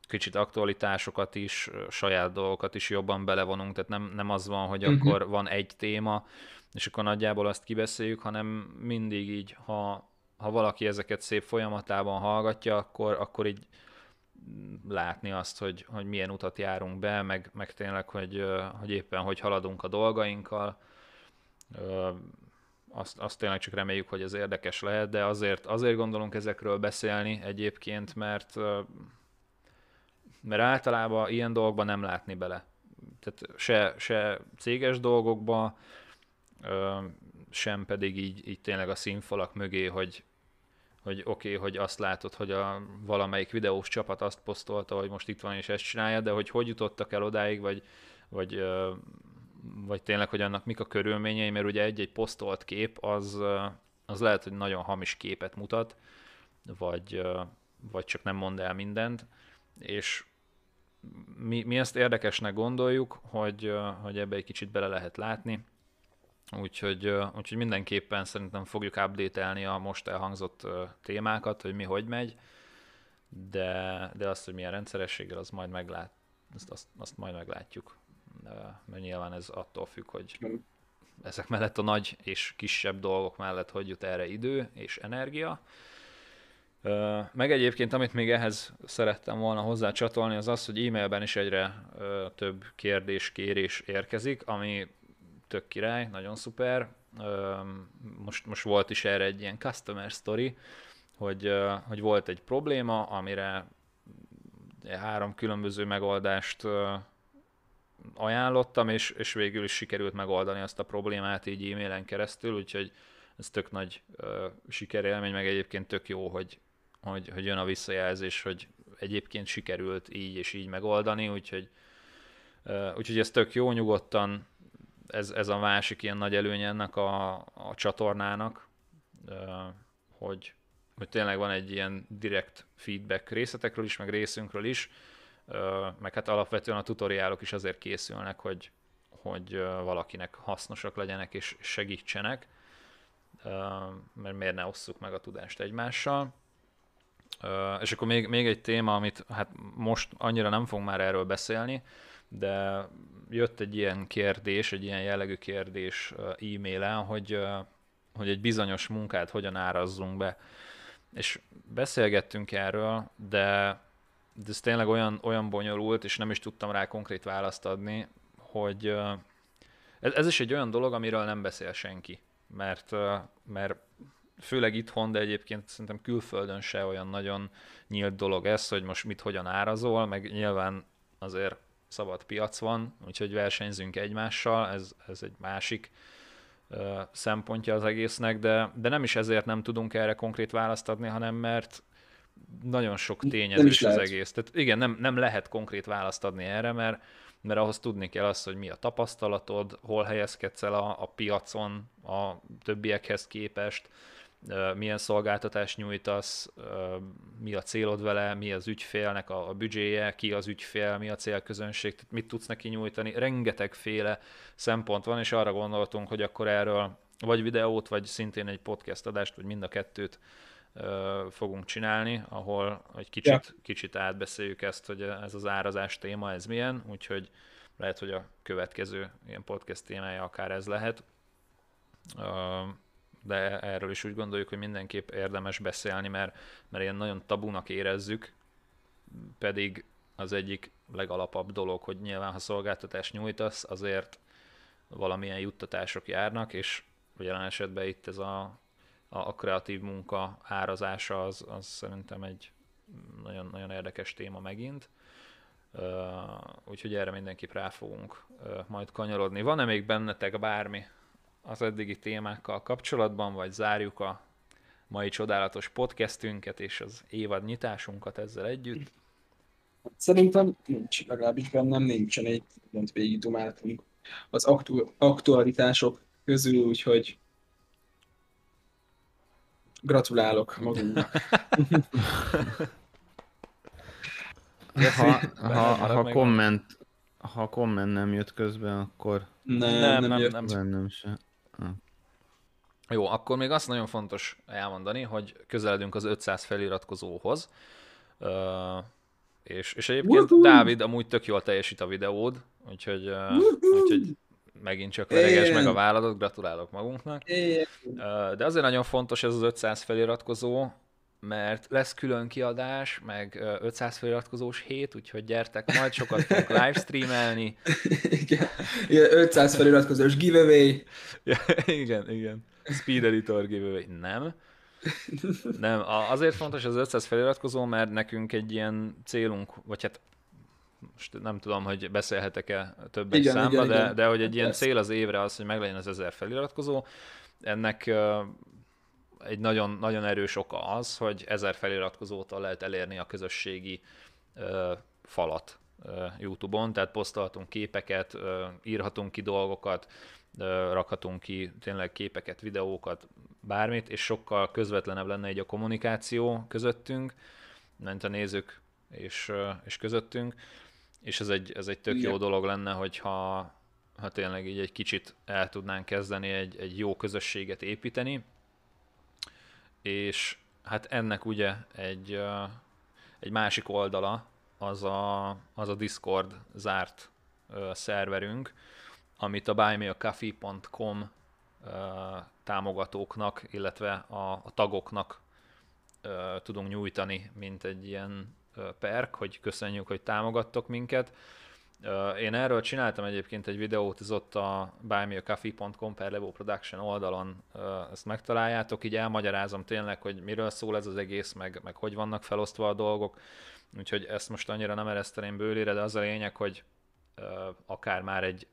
kicsit aktualitásokat is, saját dolgokat is jobban belevonunk, tehát nem, nem az van, hogy
Mhm.
akkor van egy téma, és akkor nagyjából azt kibeszéljük, hanem mindig így, ha, ha valaki ezeket szép folyamatában hallgatja, akkor, akkor így látni azt, hogy, hogy milyen utat járunk be, meg, meg tényleg, hogy, hogy éppen hogy haladunk a dolgainkkal. Azt, azt tényleg csak reméljük, hogy ez érdekes lehet, de azért, azért gondolunk ezekről beszélni egyébként, mert mert általában ilyen dolgokban nem látni bele. Tehát se, se céges dolgokba, sem pedig így, így tényleg a színfalak mögé, hogy, hogy oké, okay, hogy azt látod, hogy a valamelyik videós csapat azt posztolta, hogy most itt van és ezt csinálja, de hogy hogy jutottak el odáig, vagy, vagy, vagy tényleg, hogy annak mik a körülményei, mert ugye egy-egy posztolt kép, az, az lehet, hogy nagyon hamis képet mutat, vagy, vagy csak nem mond el mindent, és mi, mi ezt érdekesnek gondoljuk, hogy, hogy ebbe egy kicsit bele lehet látni, úgyhogy, úgyhogy mindenképpen szerintem fogjuk update-elni a most elhangzott témákat, hogy mi hogy megy, de, de azt, hogy milyen rendszerességgel, az majd meglát, azt, azt, azt majd meglátjuk. Mert nyilván ez attól függ, hogy ezek mellett a nagy és kisebb dolgok mellett hogy jut erre idő és energia. Meg egyébként, amit még ehhez szerettem volna hozzá csatolni, az az, hogy e-mailben is egyre több kérdés, kérés érkezik, ami tök király, nagyon szuper. Most, most volt is erre egy ilyen customer story, hogy, hogy volt egy probléma, amire három különböző megoldást ajánlottam, és, és végül is sikerült megoldani azt a problémát így e-mailen keresztül, úgyhogy ez tök nagy ö, sikerélmény, meg egyébként tök jó, hogy, hogy, hogy jön a visszajelzés, hogy egyébként sikerült így és így megoldani, úgyhogy, úgyhogy ez tök jó, nyugodtan ez, ez a másik ilyen nagy előny ennek a, a csatornának, hogy, hogy tényleg van egy ilyen direkt feedback részletekről is, meg részünkről is, meg hát alapvetően a tutoriálok is azért készülnek, hogy, hogy valakinek hasznosak legyenek és segítsenek, mert miért ne osszuk meg a tudást egymással. És akkor még, még egy téma, amit hát most annyira nem fogunk már erről beszélni, de jött egy ilyen kérdés, egy ilyen jellegű kérdés e-mailen, hogy, hogy egy bizonyos munkát hogyan árazzunk be. És beszélgettünk erről, de de ez tényleg olyan, olyan bonyolult, és nem is tudtam rá konkrét választ adni, hogy, ez, ez is egy olyan dolog, amiről nem beszél senki, mert, mert főleg itthon, de egyébként szerintem külföldön se olyan nagyon nyílt dolog ez, hogy most mit hogyan árazol, meg nyilván azért szabad piac van, úgyhogy versenyzünk egymással, ez, ez egy másik ö, szempontja az egésznek, de, de nem is ezért nem tudunk erre konkrét választ adni, hanem mert nagyon sok tényezős az egész. Tehát igen, nem, nem lehet konkrét választ adni erre, mert, mert ahhoz tudni kell azt, hogy mi a tapasztalatod, hol helyezkedsz el a, a piacon a többiekhez képest, milyen szolgáltatást nyújtasz, mi a célod vele, mi az ügyfélnek a, a büdzséje, ki az ügyfél, mi a célközönség, tehát mit tudsz neki nyújtani. Rengetegféle szempont van, és arra gondoltunk, hogy akkor erről vagy videót, vagy szintén egy podcast adást, vagy mind a kettőt fogunk csinálni, ahol egy kicsit, ja. kicsit átbeszéljük ezt, hogy ez az árazás téma, ez milyen, úgyhogy lehet, hogy a következő ilyen podcast témája akár ez lehet de erről is úgy gondoljuk, hogy mindenképp érdemes beszélni, mert, mert ilyen nagyon tabunak érezzük, pedig az egyik legalapabb dolog, hogy nyilván ha szolgáltatást nyújtasz, azért valamilyen juttatások járnak, és jelen esetben itt ez a, a, a kreatív munka árazása az, az szerintem egy nagyon, nagyon érdekes téma megint. Uh, úgyhogy erre mindenképp rá fogunk uh, majd kanyarodni. Van-e még bennetek bármi, az eddigi témákkal kapcsolatban, vagy zárjuk a mai csodálatos podcastünket és az évad nyitásunkat ezzel együtt?
Szerintem nincs, legalábbis bennem nincsen egy mindent végig dumáltunk az aktu- aktualitások közül, úgyhogy gratulálok magunknak.
ha, ha, ha, komment, ha komment nem jött közben, akkor
nem, nem, nem,
nem, nem, nem sem.
Jó, akkor még azt nagyon fontos elmondani, hogy közeledünk az 500 feliratkozóhoz. És, és egyébként uh-huh. Dávid amúgy tök jól teljesít a videód, úgyhogy, uh, úgyhogy megint csak vereges meg a vállalat, gratulálok magunknak. Uh, de azért nagyon fontos ez az 500 feliratkozó, mert lesz külön kiadás, meg 500 feliratkozós hét, úgyhogy gyertek, majd sokat fogunk livestreamelni.
Igen. igen, 500 feliratkozós giveaway.
Ja, igen, igen. Speed Editor giveaway. Nem. Nem, azért fontos az 500 feliratkozó, mert nekünk egy ilyen célunk, vagy hát most nem tudom, hogy beszélhetek-e több egy számba, igen, de, igen. de hogy egy ilyen cél az évre az, hogy meglegyen az 1000 feliratkozó. Ennek egy nagyon, nagyon erős oka az, hogy ezer feliratkozótól lehet elérni a közösségi ö, falat ö, YouTube-on, tehát posztolhatunk képeket, ö, írhatunk ki dolgokat, ö, rakhatunk ki tényleg képeket, videókat, bármit, és sokkal közvetlenebb lenne egy a kommunikáció közöttünk, mint a nézők és, ö, és közöttünk, és ez egy, ez egy tök Igen. jó dolog lenne, hogyha ha tényleg így egy kicsit el tudnánk kezdeni egy, egy jó közösséget építeni, és hát ennek ugye egy, egy másik oldala az a, az a Discord zárt szerverünk, amit a buymeacoffee.com támogatóknak, illetve a, a tagoknak tudunk nyújtani, mint egy ilyen perk, hogy köszönjük, hogy támogattok minket. Én erről csináltam egyébként egy videót, ez ott a buymeacoffee.com per Levo Production oldalon. Ezt megtaláljátok, így elmagyarázom tényleg, hogy miről szól ez az egész, meg, meg hogy vannak felosztva a dolgok, úgyhogy ezt most annyira nem ereszteném bőlére, de az a lényeg, hogy akár már egy,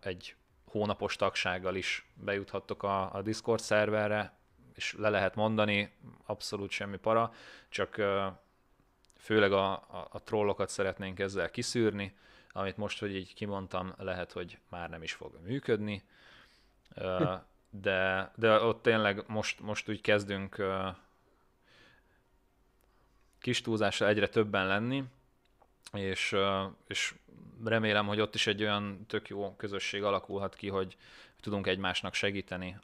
egy hónapos tagsággal is bejuthattok a, a Discord szerverre, és le lehet mondani, abszolút semmi para, csak főleg a, a, a trollokat szeretnénk ezzel kiszűrni, amit most, hogy így kimondtam, lehet, hogy már nem is fog működni, de, de ott tényleg most, most úgy kezdünk kis túlzással egyre többen lenni, és, és remélem, hogy ott is egy olyan tök jó közösség alakulhat ki, hogy tudunk egymásnak segíteni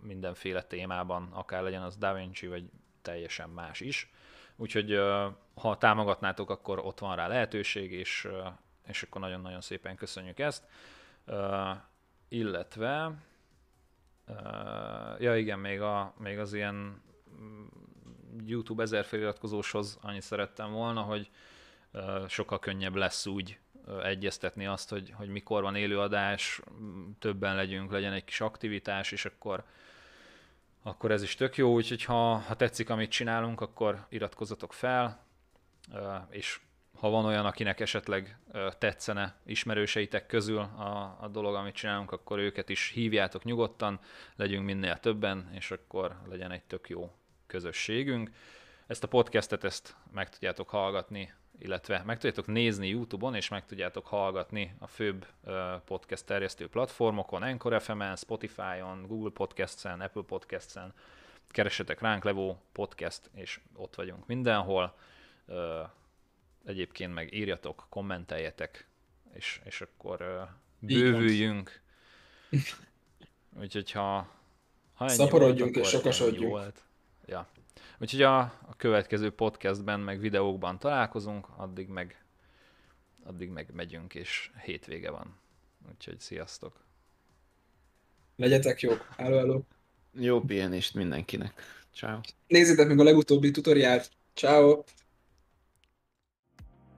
mindenféle témában, akár legyen az DaVinci, vagy teljesen más is. Úgyhogy ha támogatnátok, akkor ott van rá lehetőség, és, és akkor nagyon-nagyon szépen köszönjük ezt. Illetve, ja igen, még, a, még az ilyen mm, YouTube ezer feliratkozóshoz annyit szerettem volna, hogy sokkal könnyebb lesz úgy egyeztetni azt, hogy, hogy mikor van élőadás, többen legyünk, legyen egy kis aktivitás, és akkor, akkor ez is tök jó, úgyhogy ha, ha tetszik, amit csinálunk, akkor iratkozzatok fel, és ha van olyan, akinek esetleg tetszene ismerőseitek közül a, a dolog, amit csinálunk, akkor őket is hívjátok nyugodtan, legyünk minél többen, és akkor legyen egy tök jó közösségünk. Ezt a podcastet ezt meg tudjátok hallgatni, illetve meg tudjátok nézni YouTube-on, és meg tudjátok hallgatni a főbb podcast terjesztő platformokon, Anchor FM-en, Spotify-on, Google Podcasts-en, Apple Podcasts-en. Keressetek ránk Levó Podcast, és ott vagyunk mindenhol Egyébként meg írjatok, kommenteljetek, és, és akkor bővüljünk. Úgyhogy ha,
ha Szaporodjunk volt, és sokasodjunk.
Volt. Ja. Úgyhogy a, a következő podcastben, meg videókban találkozunk, addig meg, addig meg megyünk, és hétvége van. Úgyhogy sziasztok!
Legyetek jók! Hello, hello!
Jó pihenést mindenkinek! Ciao.
Nézzétek meg a legutóbbi tutoriált! Ciao.